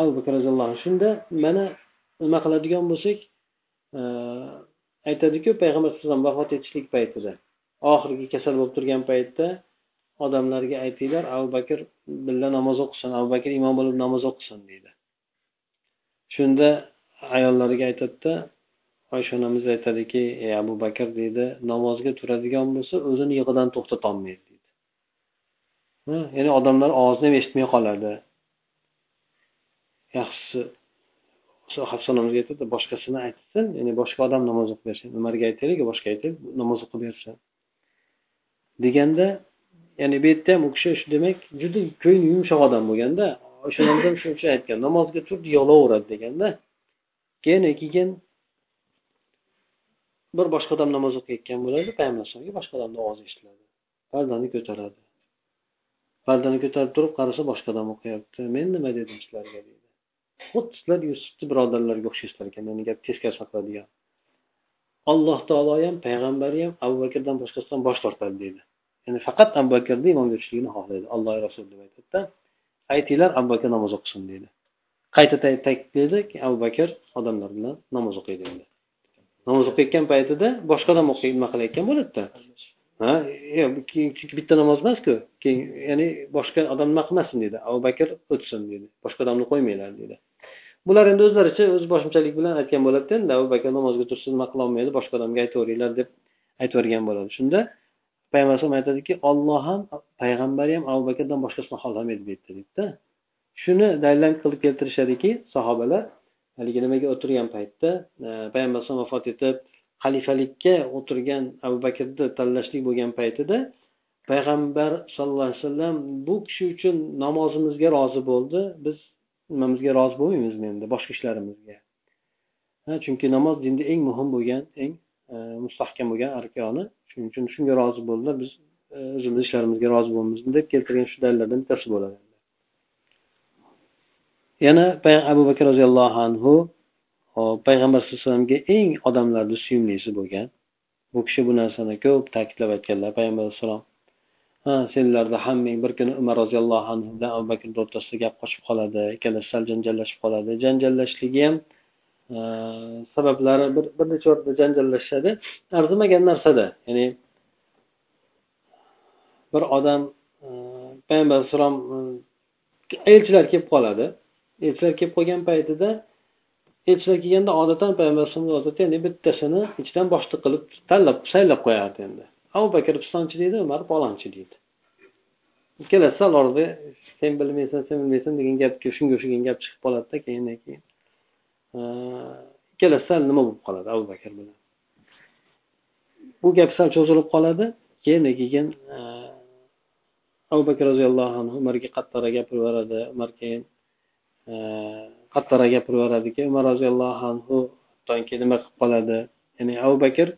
Abu bakr roziyallohu anhu. Shunda mana nima qiladigan bo'lsak aytadiku payg'ambar alayhisalom vafot etishlik paytida oxirgi kasal bo'lib turgan paytda odamlarga aytinglar abu bakr birga namoz o'qisin abu bakr imom bo'lib namoz o'qisin deydi. Shunda ayollariga aytadida oysha onamiz aytadiki ey abu bakr deydi namozga turadigan bo'lsa o'zini yig'idan to'xtatolmaydi deydi. Ya'ni odamlar ovozini ham eshitmay qoladi. Yaxshisi hafsa onamizga aytadi boshqasini aytsin ya'ni boshqa odam namoz o'qib bersin. Umarga aytaylik boshqa aytaylik namoz o'qib bersin. Deganda ya'ni bu yerda ham u kishi shu demak juda ko'ngli yumshoq odam bo'lganda o'shandan ham shuning uchun aytgan namozga tur yig'laveradi deganda keyin keyin bir boshqa odam namoz o'qiyotgan bo'ladi payg'ambar alayhisalomga boshqa odamni ovozi eshitiladi pardani ko'taradi. Pardani ko'tarib turib qarasa boshqa odam o'qiyapti men nima dedim sizlarga deydi. Xuddi sizlar yusufni birodarlariga o'xshaysizlar ekan ya'ni gap teskari saqladigan. Alloh taolo ham payg'ambari ham abu bakrdan boshqasidan bosh tortadi deydi. Ya'ni faqat abu bakrni imom tushishligini xohlaydi. Alloh rasul deb aytadida aytinglar abu bakr namoz o'qisin deydi. Qayta ta'kidlaydi abu bakr odamlar bilan namoz o'qiydi endi. Namoz o'qiyotgan paytida boshqa odam o'qiy nima qilayotgan bo'ladida? Ha chunki bitta namoz emasku. Keyin ya'ni boshqa odam nima qilmasin deydi. Abu bakr o'tsin deydi. Boshqa odamni qo'ymanglar deydi. Bular endi o'zlaricha o'z boshimchalik bilan aytgan bo'ladida endi abu bakr namozga tursa nima qilolmaydi boshqa odamga aytaveringlar deb aytib yuborgan bo'ladi. Shunda payg'ambar alayhisalom aytadiki olloh ham payg'ambari ham abu bakrdan boshqasini xohlamaydi bu yerda deydida shuni dalil qilib keltirishadiki sahobalar haligi nimaga o'tirgan paytda e, payg'ambar alayhisalom vafot etib xalifalikka o'tirgan abu bakrni tanlashlik bo'lgan paytida payg'ambar sallallohu alayhi vasallam bu kishi uchun namozimizga rozi bo'ldi biz nimamizga rozi bo'lmaymizmi endi boshqa ishlarimizga? Chunki namoz dinda eng muhim bo'lgan eng E, mustahkam bo'lgan arkoni. Shuning uchun shunga rozi bo'ldilar biz e, o'zimizni o'zimiz ishlarimizga rozi bo'lamiz deb keltirgan shu dalillardan bittasi bo'ladi. Yana abu bakr roziyallohu anhu payg'ambar sallallohu alayhi vasallamga eng odamlarni suyumlisi bo'lgan. Bu kishi bu narsani ko'p ta'kidlab aytganlar payg'ambar alayhissalom ha senlarda hammang bir kuni umar roziyallohu anhu bilan abu bakrni o'rtasida gap qochib qoladi ikkalasi sal janjallashib qoladi. Janjallashligi ham sabablari bir bir necha o'rinda janjallashishadi arzimagan narsada ya'ni bir odam e, payg'ambar alayhissalom e, elchilar kelib qoladi. Elchilar kelib qolgan paytida elchilar kelganda odatan payg'ambar alayhisalomni odati ya'ni bittasini ichidan boshliq qilib tanlab saylab qo'yardi endi. Abu bakr pistonchi deydi umar palonchi deydi. Ikkalasi sal sen bilmaysan sen bilmaysan degan gap shunga o'xshagan gap chiqib qoladida keyin keyin ikkalasi sal nima bo'lib qoladi abu bakr bilan? Bu gap sal cho'zilib qoladi. Keyin keyin e, abu bakr roziyallohu anhu umarga qattiqroq gapiraveradi umar keyin e, qattiqroq gapiraveradiki umar roziyallohu anhu hattoki nima qilib qoladi? Ya'ni abu bakr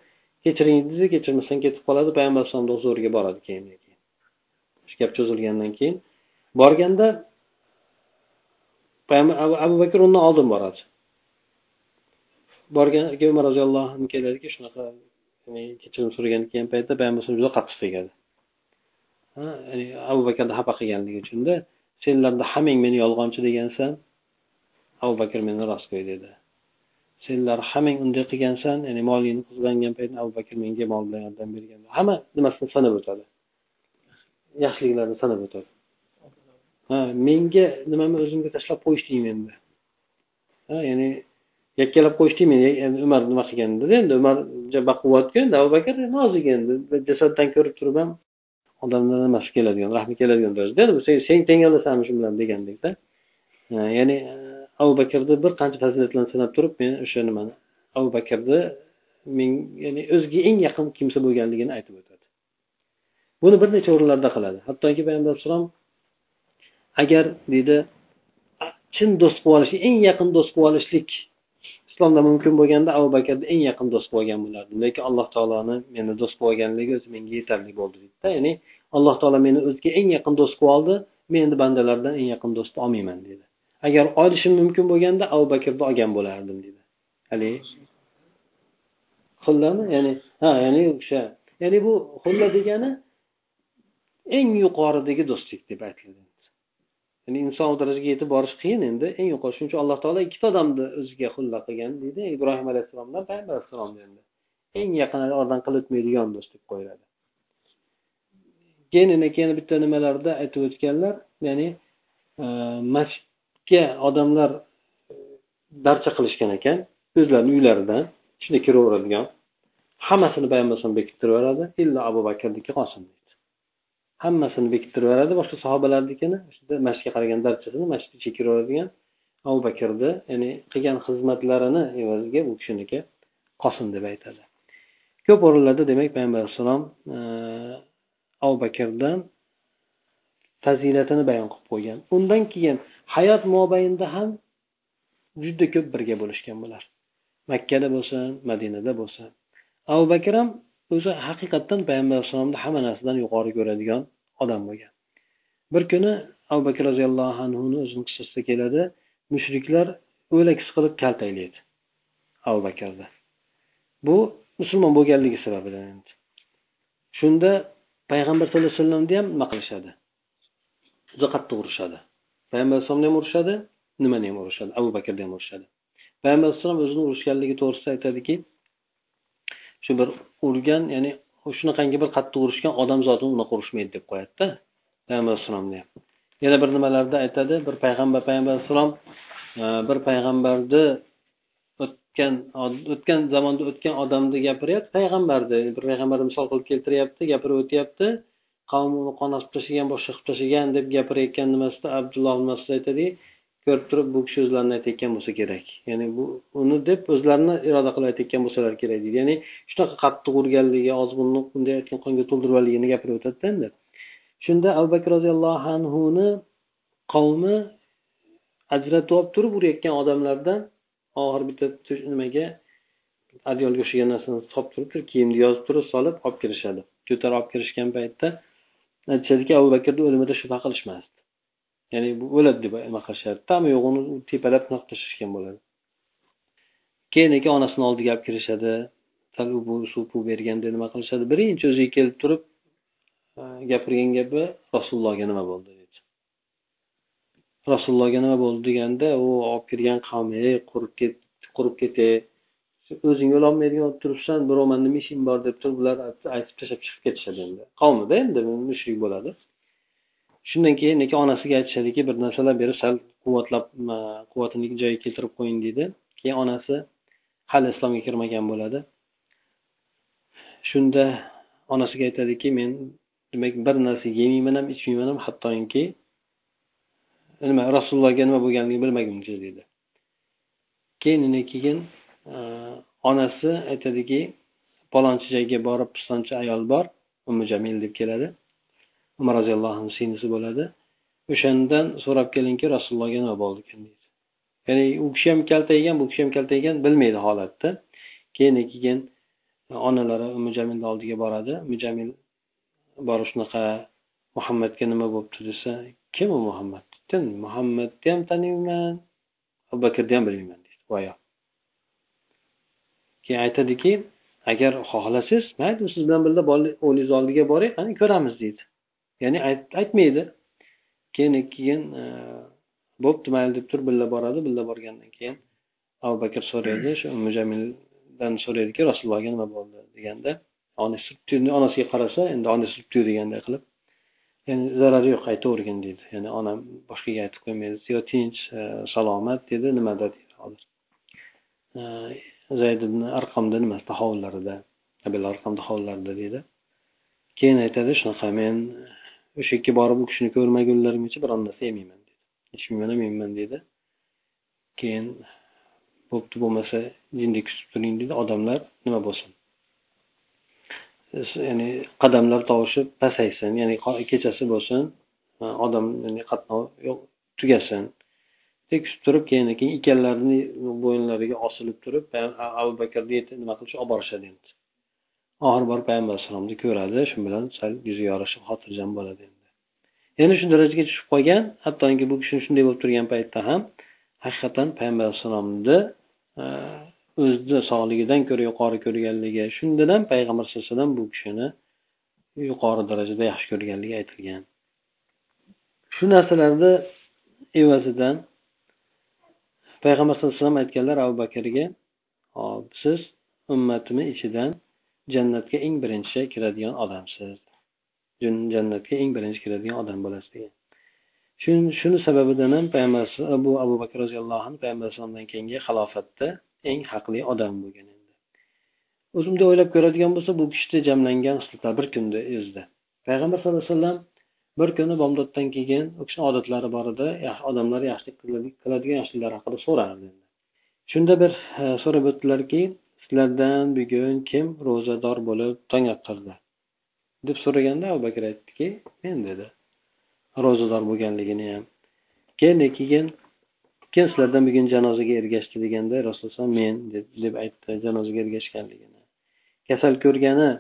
kechiring desa kechirmasdan ketib qoladi payg'ambar alayhisalomni huzuriga boradi keyin shu gap cho'zilgandan keyin borganda abu bakr undan oldin boradi. Borgan umar roziyallohu anhu keladiki shunaqa kechirim so'ragan kelgan paytda payg'ambar juda qattiq tegadi. Ya'ni abu bakrni xafa qilganligi uchunda senlarni hammang meni yolg'onchi degansan abu bakr meni rostgo'y dedi. Senlar hammang unday qilgansan ya'ni molingni qizg'angan paytda abu bakr menga mol bilan yordam bergan hamma nimasini sanab o'tadi. Yaxshiliklarni sanab o'tadi. Ha menga nimani o'zimga tashlab qo'yishding endi? Ha ya'ni yakkalab qo'yishdimi? Umar nima qilgan dedi. Endi umar baquvvatku endi abu bakr nozik endi jasaddan ko'rib turib ham odamlar nimasi keladigan rahmi keladigan darajada sen sen tengalasanmi shu bilan degandekda ya'ni e, abu bakrni bir qancha fazilatlarni sanab turib men o'sha nimani abu bakrni men ya'ni o'ziga eng yaqin kimsa bo'lganligini aytib o'tadi. Buni bir necha o'rinlarda qiladi. Hattoki payg'ambar alayhissalom agar deydi chin do'st qilib olishlik eng yaqin do'st qilib olishlik islomda mumkin bo'lganda abu bakrni eng yaqin do'st bo'lgan bo'lardim. Lekin alloh taoloni meni do'st bo'lganligi o'zi menga yetarli bo'ldi deydida ya'ni alloh taolo meni o'ziga eng yaqin do'st qilib oldi men endi bandalardan eng yaqin do'stni olmayman dedi. Agar olishim mumkin bo'lganda abu bakrni olgan bo'lardim deydi haligi xullami ya'ni ha ya'ni o'sha ya'ni bu xulla degani eng yuqoridagi do'stlik deb aytiladi. Ya'ni inson u darajaga yetib borish qiyin endi. Eng yuqori shuning uchun alloh taolo ikkita odamni o'ziga xulla qilgan deydi. Ibrohim alayhissalomdan payg'ambar alayhissalomni endi. Eng yaqin oradan qilib o'tmaydigan do'st deb qo'yiladi. Keyin keyin bitta nimalarda aytib o'tganlar ya'ni e, masjidga odamlar e, darcha qilishgan ekan o'zlarini uylaridan ichida kiraveradigan hammasini payg'ambar alayhisalom bekittirib yuboradi. Illo abu bakrniki qolsin hammasini bekittirib yuboradi. Boshqa sahobalarnikini masjidga qaragan darchasini masjidga chekiraveradigan abu bakrni ya'ni qilgan xizmatlarini evaziga bu kishiniki qolsin deb aytadi. Ko'p o'rinlarda demak payg'ambar alayhissalom e, abu bakrdan fazilatini bayon qilib qo'ygan. Undan keyin hayot mobaynida ham juda ko'p birga bo'lishgan bular makkada bo'lsin madinada bo'lsin. Abu bakr ham o'zi haqiqatdan payg'ambar alayhissalomni hamma narsadan yuqori ko'radigan odam bo'lgan. Bir kuni abu bakr roziyallohu anhuni o'zini qissasida keladi mushriklar o'laks qilib kaltaklaydi abu bakrni. Bu musulmon bo'lganligi sababidan endi. Shunda payg'ambar sallallohu alayhi vasallamni ham nima qilishadi? Juda qattiq urishadi payg'ambar alayhisalomni ham urishadi nimani ham urishadi abu bakrni ham urishadi payg'ambar alayhissalom o'zini urishganligi to'g'risida aytadiki shu bir urgan ya'ni shunaqangi bir qattiq urishgan odam zotini unaqa urishmaydi deb qo'yadida payg'ambar alayhissalomni ham yana bir nimalarda aytadi bir payg'ambar payg'ambar alayhissalom e, bir payg'ambarni o'tgan o'tgan zamonda o'tgan odamni gapiryapti payg'ambarni bir payg'ambarni misol qilib keltiryapti gapirib o'tyapti qavmi uni qonatib tashlagan boshqa qilib tashlagan deb gapirayotgan nimasida abdulloh masud aytadiki ko'rib turib bu kishi o'zlarini aytayotgan bo'lsa kerak. Ya'ni bu uni deb o'zlarini iroda qilib aytayotgan bo'lsalar kerak deydi. Ya'ni shunaqa qattiq urganligi ozg'inni bunday aytgan qonga to'ldirib yuborganligini gapirib o'tadida endi. Shunda abu bakr roziyallohu anhuni qavmi ajratib olib turib urayotgan odamlardan oxiri bitta nimaga adyolga o'xshagan narsani solib turib kiyimni yozib turib solib olib kirishadi. Ko'tarib olib kirishgan paytda aytishadiki abu bakrni o'limida shubha qilishmasdi. Ya'ni bu o'ladi deb nima qilishadi tami yo'q uni tepalab bunaqa tashlashgan bo'ladi. Keyin keyin onasini oldiga olib kirishadi. Sal bu suv puv berganda nima qilishadi? Birinchi o'ziga kelib turib e, gapirgan gapi rasulullohga nima bo'ldi deydi rasulullohga nima bo'ldi deganda u olib kirgan qavmi ey qurib ket qurib ketay. O'zing yo'lolmaydigan bo'lib turibsan birov manda nima ishing bor? deb turib ular aytib tashlab chiqib ketishadi endi. Qavmida endi mushrik bo'ladi. Shundan keyin lekin onasiga aytishadiki bir narsalar berib sal quvvatlab quvvatini joyiga keltirib qo'ying deydi keyin onasi hali islomga kirmagan bo'ladi. Shunda onasiga aytadiki men demak bir narsa yemayman ham ichmayman ham hattoki nima rasulullohga nima bo'lganligini bilmaguncha deydi keyin keyin e, onasi aytadiki palonchi joyga borib pistonchi ayol bor umi jamil deb keladi. Umar roziyallohu anhu singlisi bo'ladi. O'shandan so'rab kelingki rasulullohga nima bo'ldi ekan deydi. Ya'ni u kishi ham kaltaygan bu kishi ham kaltaygan bilmaydi holatni keyin keyin onalari umi jamilni oldiga boradi. Umi jamil borib shunaqa muhammadga nima bo'libdi desa kim u muhammad muhammadni ham taniyman abu bakrni ham bilmayman deydi. Voyo keyin aytadiki agar xohlasangiz mayli siz bilan birga o'g'lingizni oldiga boring qani ko'ramiz deydi. Ya'ni aytmaydi. Keyin keyin e, bo'pti mayli deb turib birga boradi birga borgandan keyin abu bakr so'raydi shu mujamildan so'raydiki rasulullohga nima bo'ldi deganda onasiga qarasa endi onasi suribdiyu deganday qilib endi zarari yo'q aytavergin deydi. Ya'ni onam boshqaga aytib qo'ymaydi yo tinch e, salomat dedi. Nimada? deydi hozir. E, Zayd ibn arqomda nimasi hovlilarida abil arqomda deydi. Keyin aytadi shunaqa men o'sha yerga borib u kishini ko'rmagunlaringcha biron narsa yemayman dedi. Ichmayman ham yeyman deydi keyin bo'pti bo'lmasa jindek kutib turing deydi odamlar nima bo'lsin? Ya'ni qadamlar tovushi pasaysin ya'ni kechasi bo'lsin odam qatnov tugasin. Tekis turib keyin keyin ekanlarini bo'yinlariga osilib turib abu bakrni nima qilish olib borishadi endi? Oxiri borib payg'ambar alayhissalomni ko'radi shu bilan sal yuzi yorishib xotirjam bo'ladi endi. Ya'ni shu darajaga tushib qolgan hattoki bu kishi shunday bo'lib turgan paytda ham haqiqatdan payg'ambar alayhissalomni e, o'zini sog'ligidan ko'ra yuqori ko'rganligi shundan ham payg'ambar sallallohu alayhi vasallam bu kishini yuqori darajada yaxshi ko'rganligi aytilgan. Shu narsalarni evazidan payg'ambar sallallohu alayhi vasallam aytganlar abu bakrga hop siz ummatini ichidan jannatga eng birinchi kiradigan odamsiz. Jannatga eng birinchi kiradigan odam bo'lasiz degan. Shuni sababidan ham payg'ambar bu abu bakr roziyallohu anhu payg'ambar alayhisalomdan keyingi xalofatda eng haqli odam bo'lgan endi o'zi bunday o'ylab ko'radigan bo'lsa bu kishida jamlangan xislatlar bir kunda o'zida payg'ambar sallallohu alayhi vasallam bir kuni bomdoddan keyin u kishini odatlari bor edi odamlar yaxshilik qiladigan yaxshiliklar haqida so'rardi shunda bir e, so'rab o'tdilarki sizlardan bugun kim ro'zador bo'lib tong ottirdi deb so'raganda abu bakr aytdiki men dedi. Ro'zador bo'lganligini ham. Keyin keyin kim sizlardan bugun janozaga ergashdi deganda rasululloh men deb aytdi janozaga ergashganligini. Kasal ko'rgani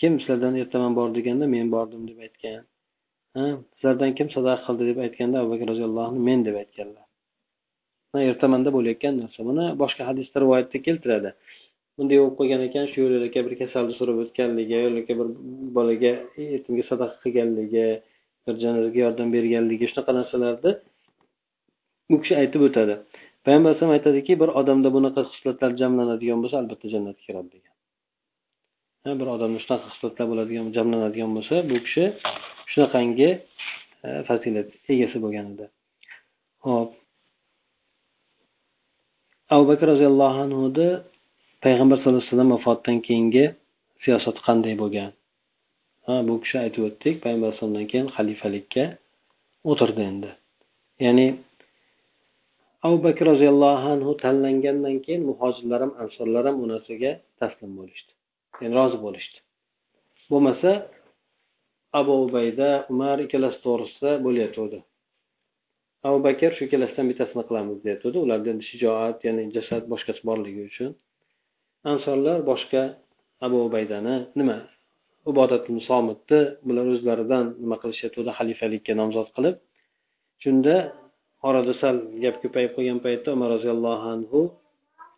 kim sizlardan ertaman bor deganda men bordim deb aytgan. Sizlardan kim sadaqa qildi deb aytganda abu bakr roziyallohu anhu men deb aytganlar. Ertamanda bo'layotgan narsa. Buni boshqa hadisda rivoyatda keltiradi. Bunday bo'lib qolgan ekan shu yo'lakka bir kasalni so'rab o'tganligi yo'lakka bir bolaga yetimga sadaqa qilganligi bir janozaga yordam berganligi shunaqa narsalarni bu kishi aytib o'tadi. Payg'ambar alayhisalom aytadiki bir odamda bunaqa xislatlar jamlanadigan bo'lsa albatta jannatga kiradi degan. Bir odamda shunaqa xislatlar bo'ladigan jamlanadigan bo'lsa bu kishi shunaqangi e, fazilat egasi bo'lgan edi. Ho'p. Abu bakr roziyallohu anhuni payg'ambar sallallohu alayhi vasallam vafotidan keyingi siyosati qanday bo'lgan? Ha bu kishi aytib o'tdik payg'ambar alayhisalomdan keyin xalifalikka o'tirdi endi. Ya'ni abu bakr roziyallohu anhu tanlangandan keyin muhojirlar ham ansorlar ham u narsaga taslim bo'lishdi. Ya'ni rozi bo'lishdi. Bo'lmasa abu ubayda umar ikkalasi to'g'risida bo'layotgandi abu bakr shu ikkalasidan bittasini qilamiz deyotgandi. Ularda endi shijoat ya'ni jasad boshqasi borligi uchun ansorlar boshqa abu ubaydani nima ibodatul somitni bular o'zlaridan nima qilishyotgandi xalifalikka nomzod qilib shunda orada sal gap ko'payib qolgan paytda umar roziyallohu anhu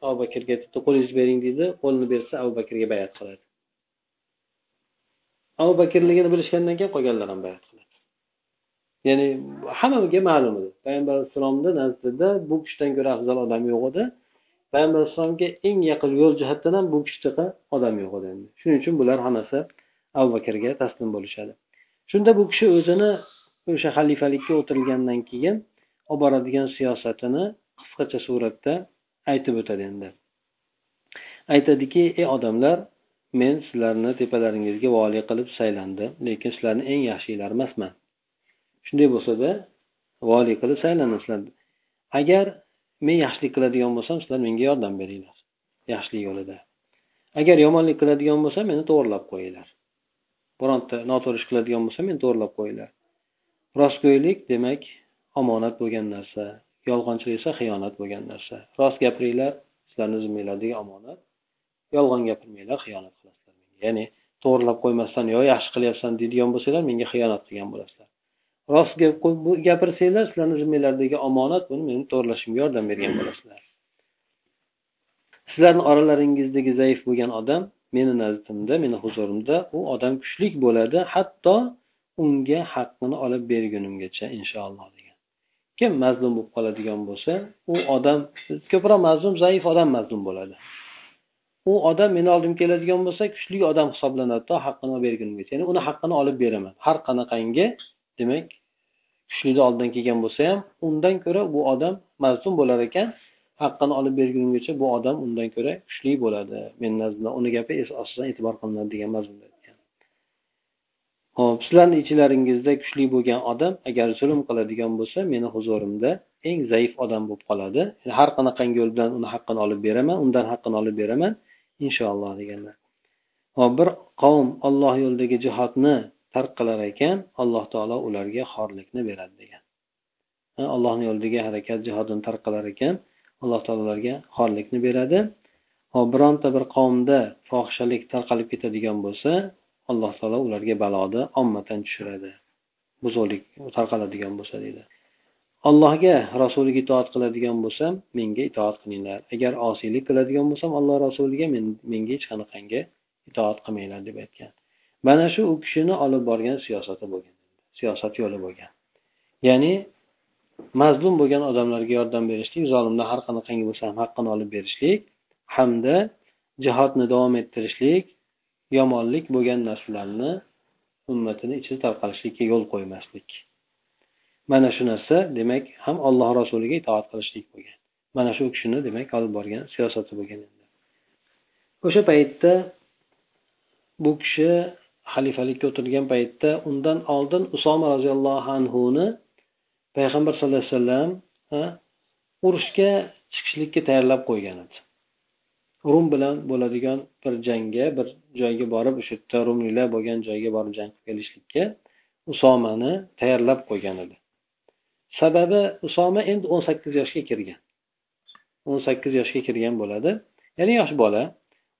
abu bakrga aytibdi qo'lingizni bering deydi qo'lini bersa abu bakrga bayat qiladi. Abu bakrligini bilishgandan keyin qolganlar ham bayat qiladi. Ya'ni hammaga ma'lum edi. Payg'ambar alayhissalomni nazdida bu kishidan ko'ra afzal odam yo'q edi. Payg'ambar alayhissalomga eng yaqin yo'l jihatdan ham bu kishidaqa odam yo'q edi endi. Shuning uchun bular hammasi abu bakrga taslim bo'lishadi. Shunda bu kishi o'zini o'sha xalifalikka o'tirilgandan keyin olib boradigan siyosatini qisqacha suratda aytib o'tadi endi. Aytadiki ey odamlar men sizlarni tepalaringizga voliy qilib saylandim lekin sizlarni eng yaxshilar emasman. Shunday bo'lsada voliy qilib saylandim sizlarni agar men yaxshilik qiladigan bo'lsam sizlar menga yordam beringlar. Yaxshilik yo'lida. Agar yomonlik qiladigan bo'lsam meni to'g'irlab qo'yinglar. Bironta noto'g'ri ish qiladigan bo'lsam meni to'g'irlab qo'yinglar. Rostgo'ylik demak omonat bo'lgan narsa yolg'onchilik esa xiyonat bo'lgan narsa. Rost gapiringlar sizlarni zimmanglardagi omonat. Yolg'on gapirmanglar xiyonat qilasizlar ya'ni to'g'irlab qo'ymasdan yo yaxshi qilyapsan deydigan bo'lsanglar menga xiyonat qilgan bo'lasizlar. Rost gap gapirsanglar sizlarni zimmanglardagi omonat buni meni to'g'irlashimga yordam bergan bo'lasizlar. Sizlarni oralaringizdagi zaif bo'lgan odam meni nazdimda meni huzurimda u odam kuchli bo'ladi hatto unga haqqini olib bergunimgacha inshaalloh degan. Kim mazlum bo'lib qoladigan bo'lsa u odam ko'proq mazlum zaif odam mazlum bo'ladi. U odam meni oldimga keladigan bo'lsa kuchli odam hisoblanadi to haqqini olib bergunimgacha. Ya'ni uni haqqini olib beraman. Har qanaqangi demak kuchlini oldidan kelgan bo'lsa ham undan ko'ra bu odam mazlum bo'lar ekan. Haqqini olib bergunimgacha bu odam undan ko'ra kuchli bo'ladi. Meni nazdimda uni gapi asosan e'tibor qilinadi degan mazmunda aytgan ho'p sizlarni ichlaringizda kuchli bo'lgan odam agar zulm qiladigan bo'lsa meni huzurimda eng zaif odam bo'lib qoladi. Har qanaqangi yo'l bilan uni haqqini olib beraman undan haqqini olib beraman inshaalloh deganlar. Hop bir qavm olloh yo'lidagi jihodni tark qilar ekan alloh taolo ularga xorlikni beradi degan. Allohni yo'lidagi harakat jihodini tark qilar ekan alloh taolo ularga xorlikni beradi. Hop bironta bir qavmda fohishalik tarqalib ketadigan bo'lsa alloh taolo ularga baloni ommatan tushiradi. Buzuqlik tarqaladigan bo'lsa deydi. Allohga rasuliga itoat qiladigan bo'lsam menga itoat qilinglar. Agar osiylik qiladigan bo'lsam alloh rasuliga men menga hech qanaqangi itoat qilmanglar deb aytgan. Mana shu u kishini olib borgan siyosati bo'lgan siyosat yo'li bo'lgan. Ya'ni mazlum bo'lgan odamlarga yordam berishlik zolimdan har qanaqangi bo'lsa ham haqqini olib berishlik hamda jihodni davom ettirishlik yomonlik bo'lgan narsalarni ummatini ichida tarqalishlikka yo'l qo'ymaslik. Mana shu narsa demak ham alloh rasuliga itoat qilishlik bo'lgan. Mana shu kishini demak olib borgan siyosati bo'lgan o'sha paytda bu kishi xalifalikka o'tirgan paytda undan oldin usoma roziyallohu anhuni payg'ambar sallallohu alayhi vasallam urushga chiqishlikka tayyorlab qo'ygan edi. Rum bilan bo'ladigan bir jangga bir joyga borib o'sha yerda rumiylar bo'lgan joyga borib jang qilib kelishlikka usomani tayyorlab qo'ygan edi. Sababi usoma endi o'n sakkiz yoshga kirgan. o'n sakkiz yoshga kirgan bo'ladi. Ya'ni yosh bola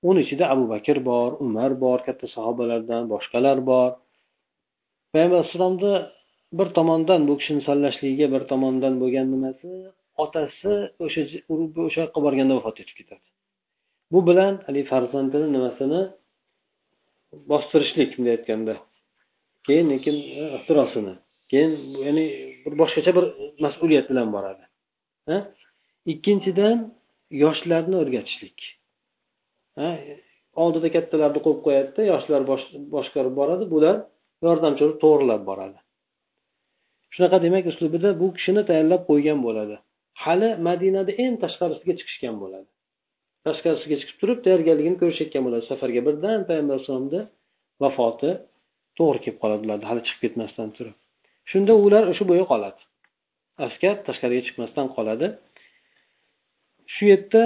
uni ichida abu bakr bor umar bor katta sahobalardan boshqalar bor. Payg'ambar alayhissalomni bir tomondan bu kishini sanlashligiga bir tomondan bo'lgan nimasi otasi o'sha o'sha yoqqa borganda vafot etib ketadi. Bu bilan haligi farzandini nimasini bostirishlik bunday aytganda keyin lekin e, ixtirosini keyin ya'ni bir boshqacha bir mas'uliyat bilan boradi. Ikkinchidan yoshlarni o'rgatishlik. Oldida kattalarni qo'yib qo'yadida yoshlar boshqarib boradi bular yordamchi bo'lib to'g'irlab boradi. Shunaqa demak uslubida bu kishini tayyorlab qo'ygan bo'ladi. Hali madinada eng tashqarisiga chiqishgan bo'ladi. Tashqarisiga chiqib turib tayyorgarligini ko'rishayotgan bo'ladi. Safarga birdan payg'ambar alayhisalomni vafoti to'g'ri kelib qoladi ularni hali chiqib ketmasdan turib. Shunda ular o'sha bo'yi qoladi. Askar tashqariga chiqmasdan qoladi. Shu yerda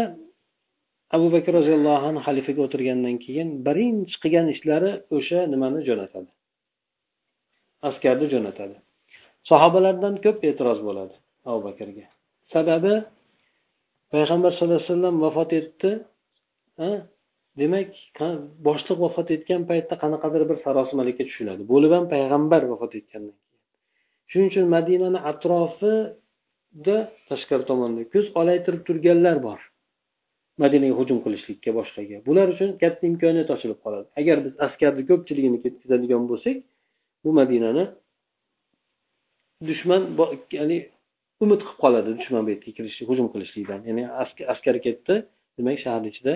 abu bakr roziyallohu anhu xalifaga o'tirgandan keyin birinchi qilgan ishlari o'sha nimani jo'natadi? Askarni jo'natadi. Sahobalardan ko'p e'tiroz bo'ladi abu bakrga. Sababi payg'ambar sallallohu alayhi vasallam vafot etdi demak boshliq vafot etgan paytda qanaqadir bir sarosimalikka tushiladi. Bo'lib ham payg'ambar vafot etgandan keyin. Shuning uchun madinani atrofida tashqari tomonda ko'z olaytirib turganlar bor. Madinaga hujum qilishlikka boshqaga bular uchun katta imkoniyat ochilib qoladi. Agar biz askarni ko'pchiligini ketkazadigan bo'lsak bu madinani dushman ya'ni umid qilib qoladi dushman bu yerga kirishlik hujum qilishlikdan. Ya'ni askar ketdi demak shaharni ichida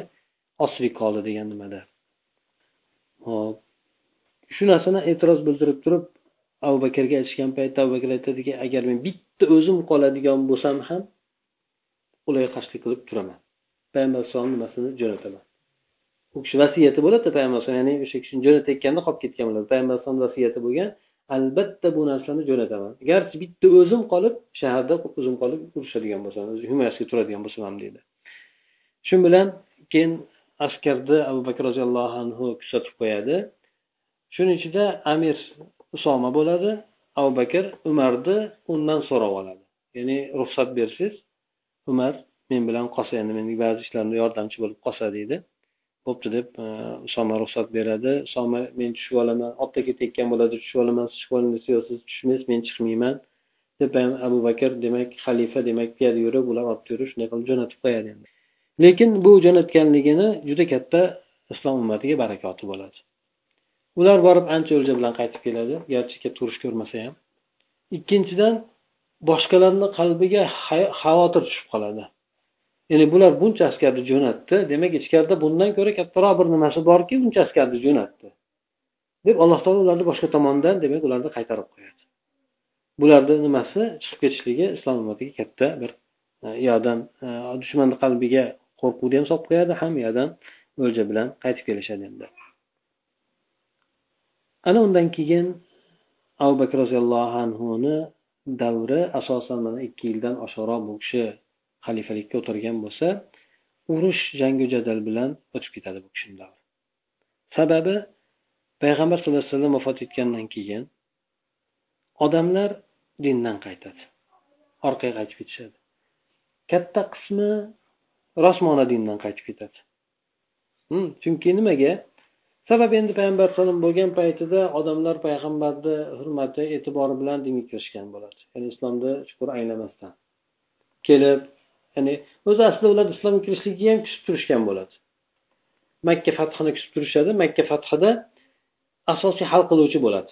osiblik qoldi degan nimada. Hop. Shu narsani e'tiroz bildirib turib abu bakrga aytishgan paytda abu bakr aytadiki agar men bitta o'zim qoladigan bo'lsam ham ularga qarshilik qilib turaman. Payg'ambar alayhisalomni nimasini jo'nataman. U kishi vasiyati bo'ladida payg'ambar alayhisalom ya'ni o'sha kishini jo'natayotganda qolib ketgan bo'ladi. Payg'ambar alayhisalomni vasiyati bo'lgan albatta bu narsani jo'nataman. Garchi bitta o'zim qolib shaharda o'zim qolib urushadigan bo'lsam himoyasiga turadigan bo'lsam ham deydi. Shu bilan keyin askarni abu bakr roziyallohu anhu kuzatib qo'yadi. Shuni ichida amir usoma bo'ladi abu bakr umarni undan so'rab oladi. Ya'ni ruxsat bersangiz umar men bilan qolsa endi mening ba'zi ishlarimda yordamchi bo'lib qolsa deydi. Bo'pti deb e, usoma ruxsat beradi. Usoma men tushib olaman otda ketayotgan bo'ladi tushib olaman siz chiqib oling desa yo'q siz tushmaysiz men chiqmayman deb abu bakr demak xalifa demak piyoda yurib ular otda yurib shunday qilib jo'natib qo'yadi endi. Lekin bu jo'natganligini juda katta islom ummatiga barakoti bo'ladi. Ular borib ancha o'lja bilan qaytib keladi garchi katta turish ko'rmasa ham. Ikkinchidan boshqalarni qalbiga xavotir tushib qoladi. Ya'ni bular buncha askarni jo'natdi. Demak ichkarida bundan ko'ra kattaroq bir nimasi borki buncha askarni jo'natdi. Deb alloh taolo ularni boshqa tomondan demak ularni qaytarib qo'yadi. Bularni nimasi? Chiqib ketishligi islom ummatiga katta bir e, yoqdan e, dushmanni qalbiga qo'rquvni ham solib qo'yadi. Ham u yoqdan o'lja bilan qaytib kelishadi endi. Ana undan keyin abu bakr roziyallohu anhuni davri asosan mana ikki yildan oshiqroq bu kishi xalifalikka o'tirgan bo'lsa urush jangu jadal bilan o'tib ketadi bu kishini davri. Sababi payg'ambar sallallohu alayhi vasallam vafot etgandan keyin odamlar dindan qaytadi orqaga qaytib ketishadi. Katta qismi rosmona dindan qaytib ketadi. Hmm, chunki nimaga? Sababi endi payg'ambar alayhisalom bo'lgan paytida odamlar payg'ambarni hurmati e'tibori bilan dinga kirishgan bo'ladi. Ya'ni islomni chuqur anglamasdan kelib ya'ni o'zi aslida ular islomga kirishlikka ham kutib turishgan bo'ladi. Makka fathini kutib turishadi. Makka fathida asosiy hal qiluvchi bo'ladi.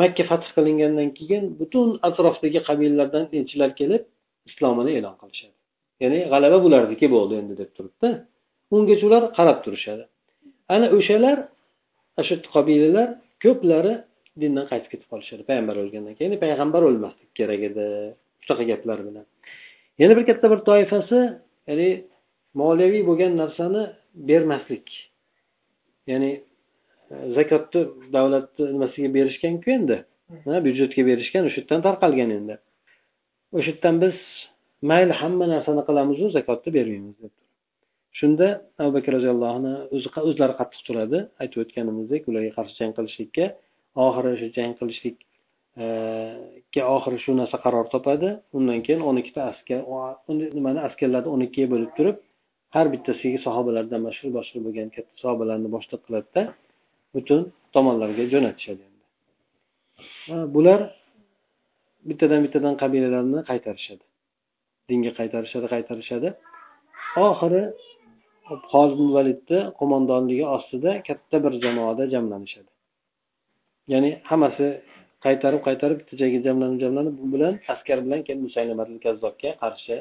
Makka fath qilingandan keyin butun atrofdagi qabilalardan elchilar kelib islomini e'lon qilishadi. Ya'ni g'alaba bularniki bo'ldi endi deb turibdi. Ungacha ular qarab turishadi. Ana o'shalar o'sha qabilalar ko'plari dindan qaytib ketib qolishadi. Payg'ambar o'lgandan keyin payg'ambar o'lmaslik kerak edi. Shunaqa gaplar bilan. Yana bir katta bir toifasi ya'ni moliyaviy bo'lgan narsani bermaslik. Ya'ni e, zakotni davlatni nimasiga berishganku endi? Byudjetga berishgan o'sha yerdan tarqalgan endi. O'sha yerdan biz mayli hamma narsani qilamizu zakotni bermaymiz deb shunda abu bakr roziyallohu anhu o'zi o'zlari qattiq turadi. Aytib o'tganimizdek ularga qarshi jang qilishlikka oxiri o'sha jang qilishlik oxiri shu narsa qaror topadi. Undan keyin o'n ikkita askar nimani askarlarni o'n ikkiga bo'lib turib har bittasiga sahobalardan mashhur boshqa bo'lgan katta sahobalarni boshliq qiladida butun tomonlarga jo'natishadi bular bittadan bittadan qabilalarni qaytarishadi. Dinga qaytarishadi qaytarishadi. Oxiri hozir validni qo'mondonligi ostida katta bir jamoada jamlanishadi. Ya'ni hammasi qaytarib qaytarib bitta joyga jamlanib jamlanib bu bilan askar bilan keyin musaylamal kazzobga qarshi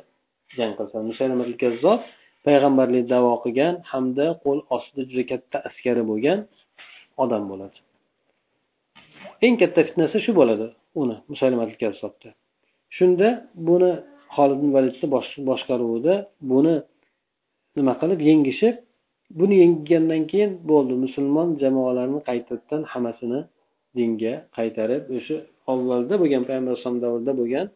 jang qilsa musaylamal kazzob payg'ambarlik davo qilgan hamda qo'l ostida juda katta askari bo'lgan odam bo'ladi. Eng katta fitnasi shu bo'ladi uni musaylamal kazzobda. Shunda buni xolid validni boshqaruvida buni nima qilib yengishib buni yenggandan keyin bo'ldi. Musulmon jamoalarni qaytadan hammasini dinga qaytarib o'sha avvalda bo'lgan payg'ambar alayhisalom davrida bo'lgan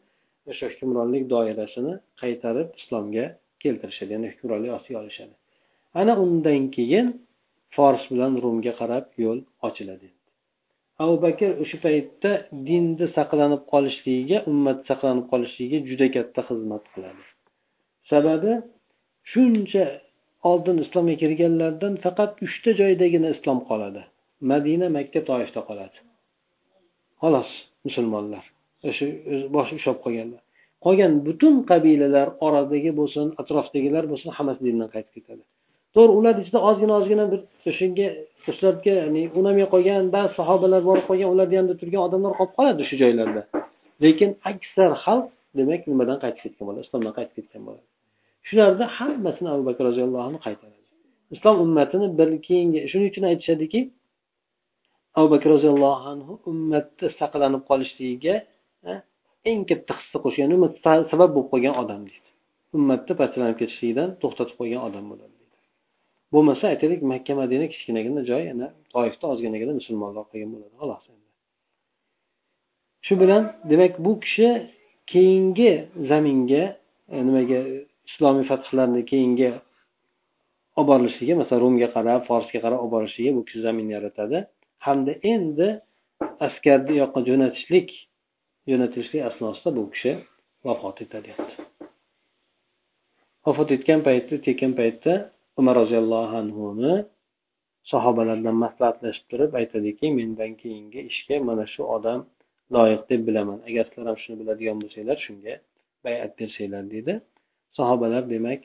o'sha hukmronlik doirasini qaytarib islomga keltirishadi ya'ni hukmronlik ostiga olishadi. Ana undan keyin fors bilan rumga qarab yo'l ochiladi. Abu bakr o'sha paytda dinni saqlanib qolishligiga ummat saqlanib qolishligiga juda katta xizmat qiladi. Sababi shuncha oldin islomga kirganlardan faqat uchta joydagina islom qoladi. Madina makka toifda qoladi. Xolos musulmonlar. O'sha bosh ushlab qolganlar. Qolgan butun qabilalar oradagi bo'lsin atrofdagilar bo'lsin hammasi dindan qaytib ketadi. To'g'ri ularni ichida ozgina ozgina bir o'shanga shularga ya'ni unamay qolgan ba'zi sahobalar borib qolgan ularni yonida turgan odamlar qolib qoladi shu joylarda. Lekin aksar xalq demak nimadan qaytib ketgan bo'ladi? Islomdan qaytib ketgan bo'ladi. Shularni hammasini abu bakr roziyallohu anhu qaytaradi. Islom ummatini bir keyingi shuning uchun aytishadiki abu bakr roziyallohu anhu ummatni saqlanib qolishligiga eng katta hissa qo'shgan sabab bo'lib qolgan odam deydi. Ummatni parchalanib ketishligidan to'xtatib qo'ygan odam bo'ladi bo'lmasa aytaylik makka madina kichkinagina joy yana toifda ozginagina musulmonlar qolgan bo'ladi xolos shu bilan demak bu kishi keyingi zaminga e, nimaga islomiy fathlarni keyingi olib borilishiga masalan rumga qarab forsga qarab olib borishiga bu kishi zamin yaratadi. Hamda endi askarni u yoqqa jo'natishlik jo'natilishlik asnosida bu kishi vafot etadi vafot etgan paytda tekan paytda umar roziyallohu anhuni sahobalardan maslahatlashib turib aytadiki mendan keyingi ishga mana shu odam loyiq deb bilaman. Agar sizlar ham shuni biladigan bo'lsanglar shunga bayat bersanglar deydi sahobalar demak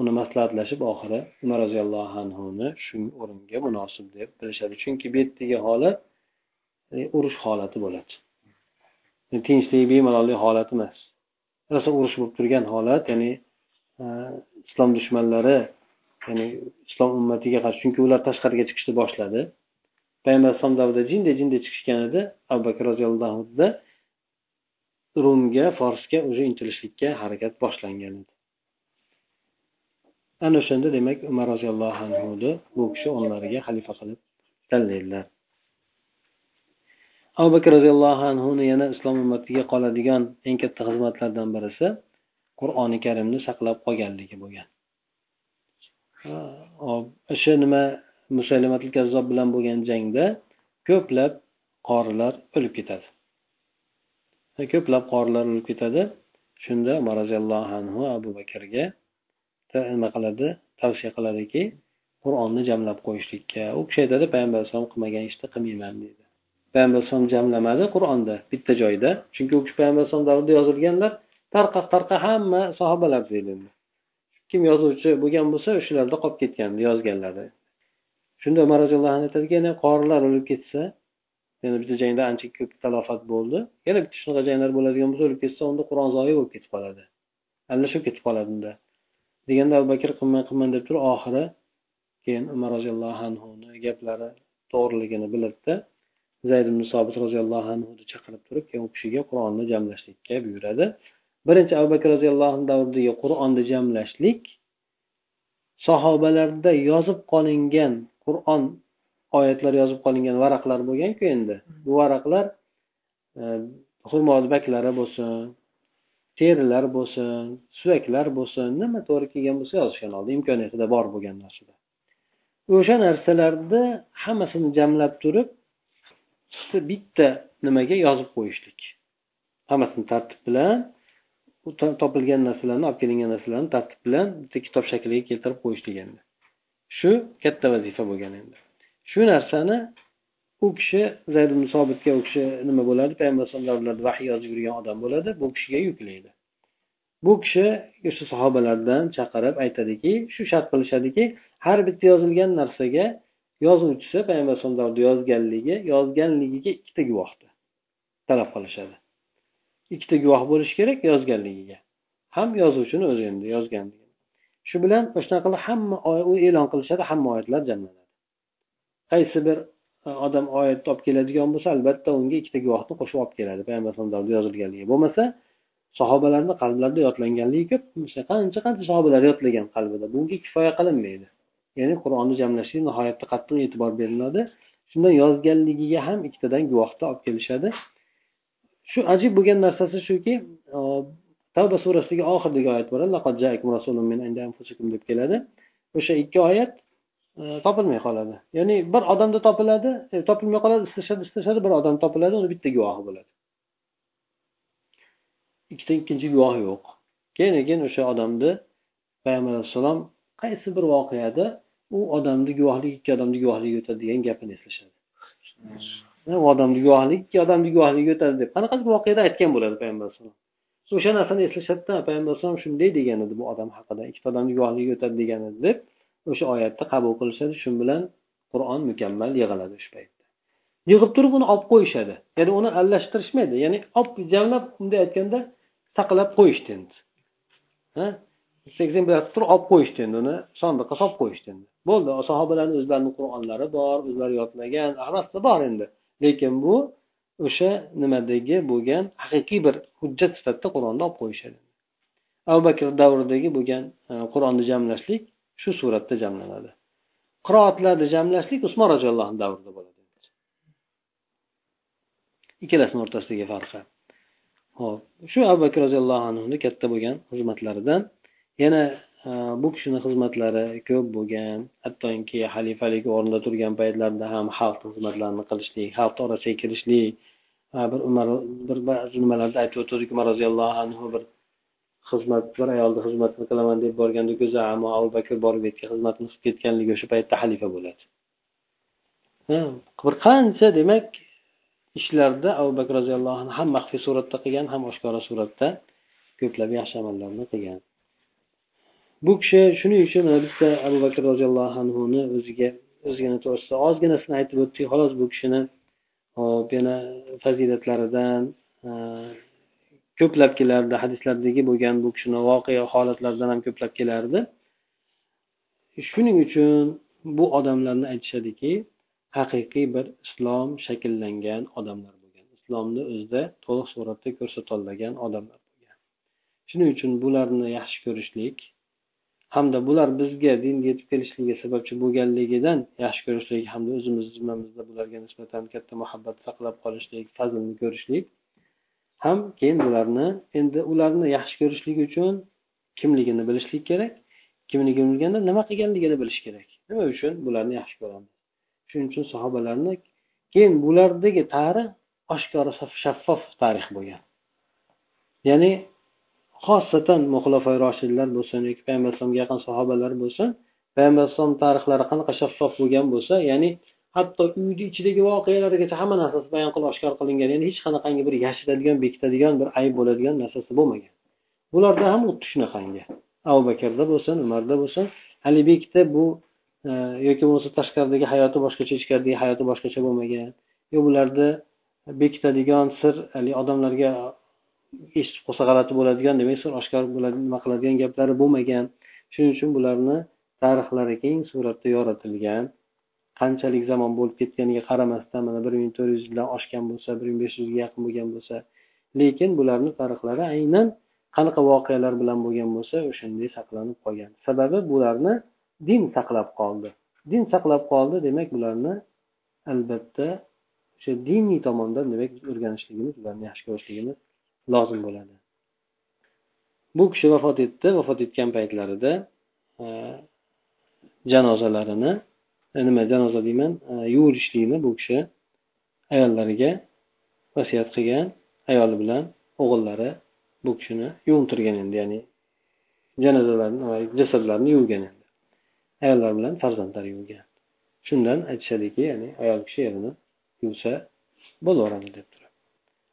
uni maslahatlashib oxiri umar roziyallohu anhuni shu o'ringa munosib deb bilishadi. Chunki bu yerdagi holat e, urush holati bo'ladi. E, tinchlik bemalollik holati emas. Rosa urush bo'lib turgan holat ya'ni e, islom dushmanlari ya'ni islom ummatiga qarshi chunki ular tashqariga chiqishni boshladi. Payg'ambar alayhisalom davrida jinday jinday chiqishgan edi. Abu bakr roziyallohu anhuda rumga forsga уже intilishlikka harakat boshlangan edi. Ana o'shanda demak umar roziyallohu anhuni bu kishi o'nlariga xalifa qilib tanlaydilar. Abu bakr roziyallohu anhuni yana islom ummatiga qoladigan eng katta xizmatlardan birisi qur'oni karimni saqlab qolganligi bo'lgan. O'sha nima musaylamatul kazzob bilan bo'lgan jangda ko'plab qorilar o'lib ketadi. Ko'plab qorilar o'lib ketadi. Shunda umar roziyallohu anhu abu bakrga nima qiladi tavsiya qiladiki qur'onni jamlab qo'yishlikka. U kishi aytadi payg'ambar alayhisalom qilmagan ishni qilmayman deydi payg'ambar alayhisalom jamlamadi qur'onda bitta joyda. Chunki u kishi payg'ambar alayhisalom davrida yozilganlar tarqa tarqa hamma sahobalar deyiladi kim yozuvchi bo'lgan bo'lsa o'shalarda qolib ketgan yozganlari shunda umar roziyallohu anhu aytadiki yana qorilar o'lib ketsa yana bitta jangda ancha ko'p talofat bo'ldi. Yana bitta shunaqa janglar bo'ladigan bo'lsa o'lib ketsa unda qur'on zoyi bo'lib ketib qoladi. Aralashib ketib qoladi unda. Deganda abu bakr qilmang qilmang deb turib oxiri keyin umar roziyallohu anhuni gaplari to'g'riligini bilibdi zayd ibn sobit roziyallohu anhuni chaqirib turib keyin u kishiga qur'onni jamlashlikka buyuradi. Birinchi abu bakr roziyallohu anhu davridagi qur'onni jamlashlik sahobalarda yozib qolingan qur'on oyatlar yozib qolingan varaqlar bo'lganku endi. Bu varaqlar e, baklari bo'lsin terilar bo'lsin suyaklar bo'lsin nima to'g'ri kelgan bo'lsa yozishgan oldi imkoniyatida bor bo'lgan narsada o'sha narsalarni hammasini jamlab turib bitta nimaga yozib qo'yishlik. Hammasini tartib bilan topilgan narsalarni olib kelingan narsalarni tartib bilan bitta kitob shakliga keltirib qo'yishlik endi. Shu katta vazifa bo'lgan endi. Shu narsani u kishi zayd sobitga u kishi nima bo'ladi? Payg'ambar alayhisalom davrlarida vahiy yozib yurgan odam bo'ladi. Bu kishiga yuklaydi. Bu kishi o'sha sahobalardan chaqirib aytadiki shu shart qilishadiki har bitta yozilgan narsaga yozuvchisi payg'ambar alayhisalom davrida yozganligi yozganligiga ikkita guvohni talab qilishadi. Ikkita guvoh bo'lishi kerak yozganligiga. Ham yozuvchini o'zi endi yozganligi. Shu bilan shunaqa qilib hamma u e'lon qilishadi hamma oyatlar jamlanadi. Qaysi bir odam oyatni olib keladigan bo'lsa albatta unga ikkita guvohni qo'shib olib keladi. Payg'ambar alayhisalom yozilganligi bo'lmasa sahobalarni qalblarida yodlanganligi ko'p. Qancha qancha sahobalar yodlagan qalbida. Bunga kifoya qilinmaydi. Ya'ni qur'onni jamlashga nihoyatda qattiq e'tibor beriladi. Shundan yozganligiga ham ikkitadan guvohni olib kelishadi. Shu ajib bo'lgan narsasi shuki tavba surasidagi oxirdagi oyat bor deb keladi. O'sha ikki oyat topilmay qoladi. Ya'ni bir odamda topiladi e, topilmay qoladi istashadi istashadi bir odam topiladi uni bitta guvohi bo'ladi. Ikkita ikkinchi guvohi yo'q. Keyin keyin o'sha odamni payg'ambar alayhissalom qaysi bir voqeada u odamni guvohligi ikki odamni guvohligi o'tadi degan gapini eslashadi. U odamni guvohligi ikki odamni guvohligi o'tadi deb. Qanaqadir voqeada aytgan bo'ladi payg'ambar alayhisalom o'sha narsani eslashadida payg'ambar alayhisalom shunday degan edi bu odam haqida ikkita odamni guvohligiga o'tadi degan edi deb o'sha oyatni qabul qilishadi shu bilan qur'on mukammal yig'iladi o'sha paytda. Yig'ib turib uni olib qo'yishadi. Ya'ni uni aralashtirishmaydi ya'ni olib jamlab bunday aytganda saqlab qo'yishdi endi. Ekzemplyar turib olib qo'yishdi endi uni sandiqqa solib qo'yishdi endi. Bo'ldi sahobalarni o'zlarini qur'onlari bor o'zlari yodlagan hammasi bor endi. Lekin bu o'sha nimadagi bo'lgan haqiqiy bir hujjat sifatida qur'onni olib qo'yishadi. Abu bakr davridagi bo'lgan e, qur'onni jamlashlik shu suratda jamlanadi. Qiroatlarni jamlashlik usmon roziyallohu anhu davrida bo'ladi. Ikkalasini o'rtasidagi farqi. Ho'p shu abu bakr roziyallohu anhuni katta bo'lgan xizmatlaridan yana e, bu kishini xizmatlari ko'p bo'lgan hattoki xalifalik o'rnida turgan paytlarida ham xalq xizmatlarini qilishlik xalqni orasiga kirishlik e, bir umar bir ba'zi nimalarda aytib o'tuvdik umar roziyallohu anhu bir xizmat bir ayolni xizmatini qilaman deb borganda ko'zi ammo abu bakr borib yerga xizmatini qilib ketganligi o'sha paytda xalifa bo'ladi. Bir qancha demak ishlarda abu bakr roziyallohu anhu ham maxfiy suratda qilgan ham oshkora suratda ko'plab yaxshi amallarni qilgan. Bu kishi shuning uchun bitta abu bakr roziyallohu anhuni o'ziga o'zigani to'g'risida ozginasini aytib o'tdik. Xolos bu kishini hop yana fazilatlaridan ko'plab kelardi hadislardagi bo'lgan bu kishini voqea holatlaridan ham ko'plab kelardi. Shuning uchun bu odamlarni aytishadiki haqiqiy bir islom shakllangan odamlar bo'lgan islomni o'zida to'liq suratda ko'rsatolmagan odamlar bo'lgan. Shuning uchun bularni yaxshi ko'rishlik hamda bular bizga dinga yetib kelishligiga sababchi bo'lganligidan yaxshi ko'rishlik hamda o'zimiz zimmamizda bularga nisbatan katta muhabbat saqlab qolishlik fazlni ko'rishlik ham keyin bularni endi ularni yaxshi ko'rishlik uchun kimligini bilishlik kerak. Kimligini bilganda nima qilganligini bilish kerak. Nima uchun? Bularni yaxshi ko'ramiz. Shuning uchun sahobalarni keyin bulardagi tarix oshkora shaffof tarix bo'lgan. Ya'ni xosatan muxlafoy roshidlar bo'lsin yoki payg'ambar alayhisalomga yaqin sahobalar bo'lsin payg'ambar alayhisalom tarixlari qanaqa shaffof bo'lgan bo'lsa ya'ni hatto uyni ichidagi voqealargacha hamma narsasi bayon qilib oshkor qilingan. Ya'ni hech qanaqangi bir yashiradigan bekitadigan bir ayb bo'ladigan narsasi bo'lmagan. Bularda ham xuddi shunaqangi. Abu bakrda bo'lsin umarda bo'lsin haligi bekitib bu e, yoki bo'lmasa tashqaridagi hayoti boshqacha ichkaridagi hayoti boshqacha bo'lmagan. Yo bularni bekitadigan sir haligi odamlarga eshitib qolsa g'alati bo'ladigan demak sir oshkor bo'ladi nima qiladigan gaplari bo'lmagan. Shuning uchun bularni tarixlari keng suratda yoritilgan qanchalik zamon bo'lib ketganiga qaramasdan mana bir ming to'rt yuzdan oshgan bo'lsa bir ming besh yuzga yaqin bo'lgan bo'lsa lekin bularni tarixlari aynan qanaqa voqealar bilan bo'lgan bo'lsa o'shanday saqlanib qolgan. Sababi bularni din saqlab qoldi. Din saqlab qoldi demak bularni albatta o'sha diniy tomondan demak o'rganishligimiz ularni yaxshi ko'rishligimiz lozim bo'ladi. Bu kishi vafot etdi. Vafot etgan paytlarida e, janozalarini e, nima janoza deyman e, yuvilishlikni bu kishi ayollariga vasiyat qilgan ayoli bilan o'g'illari bu kishini yuvintirgan endi ya'ni janozalarni jasadlarni yuvgan endi. Ayollar bilan farzandlari yuvgan. Shundan aytishadiki ya'ni ayol kishi erini yuvsa bo'laveradi deb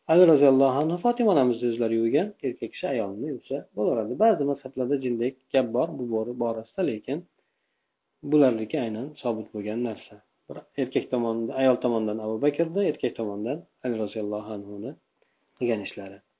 ali roziyallohu anhu fotima onamizni o'zlari yuvgan erkak kishi ayolini yuvsa bo'laveradi. Ba'zi mazhablarda jindek gap bor bu borasida lekin bularniki aynan sobit bo'lgan narsa. Bir erkak tomonidan ayol tomonidan abu bakrni erkak tomonidan ali roziyallohu anhuni qilgan ishlari.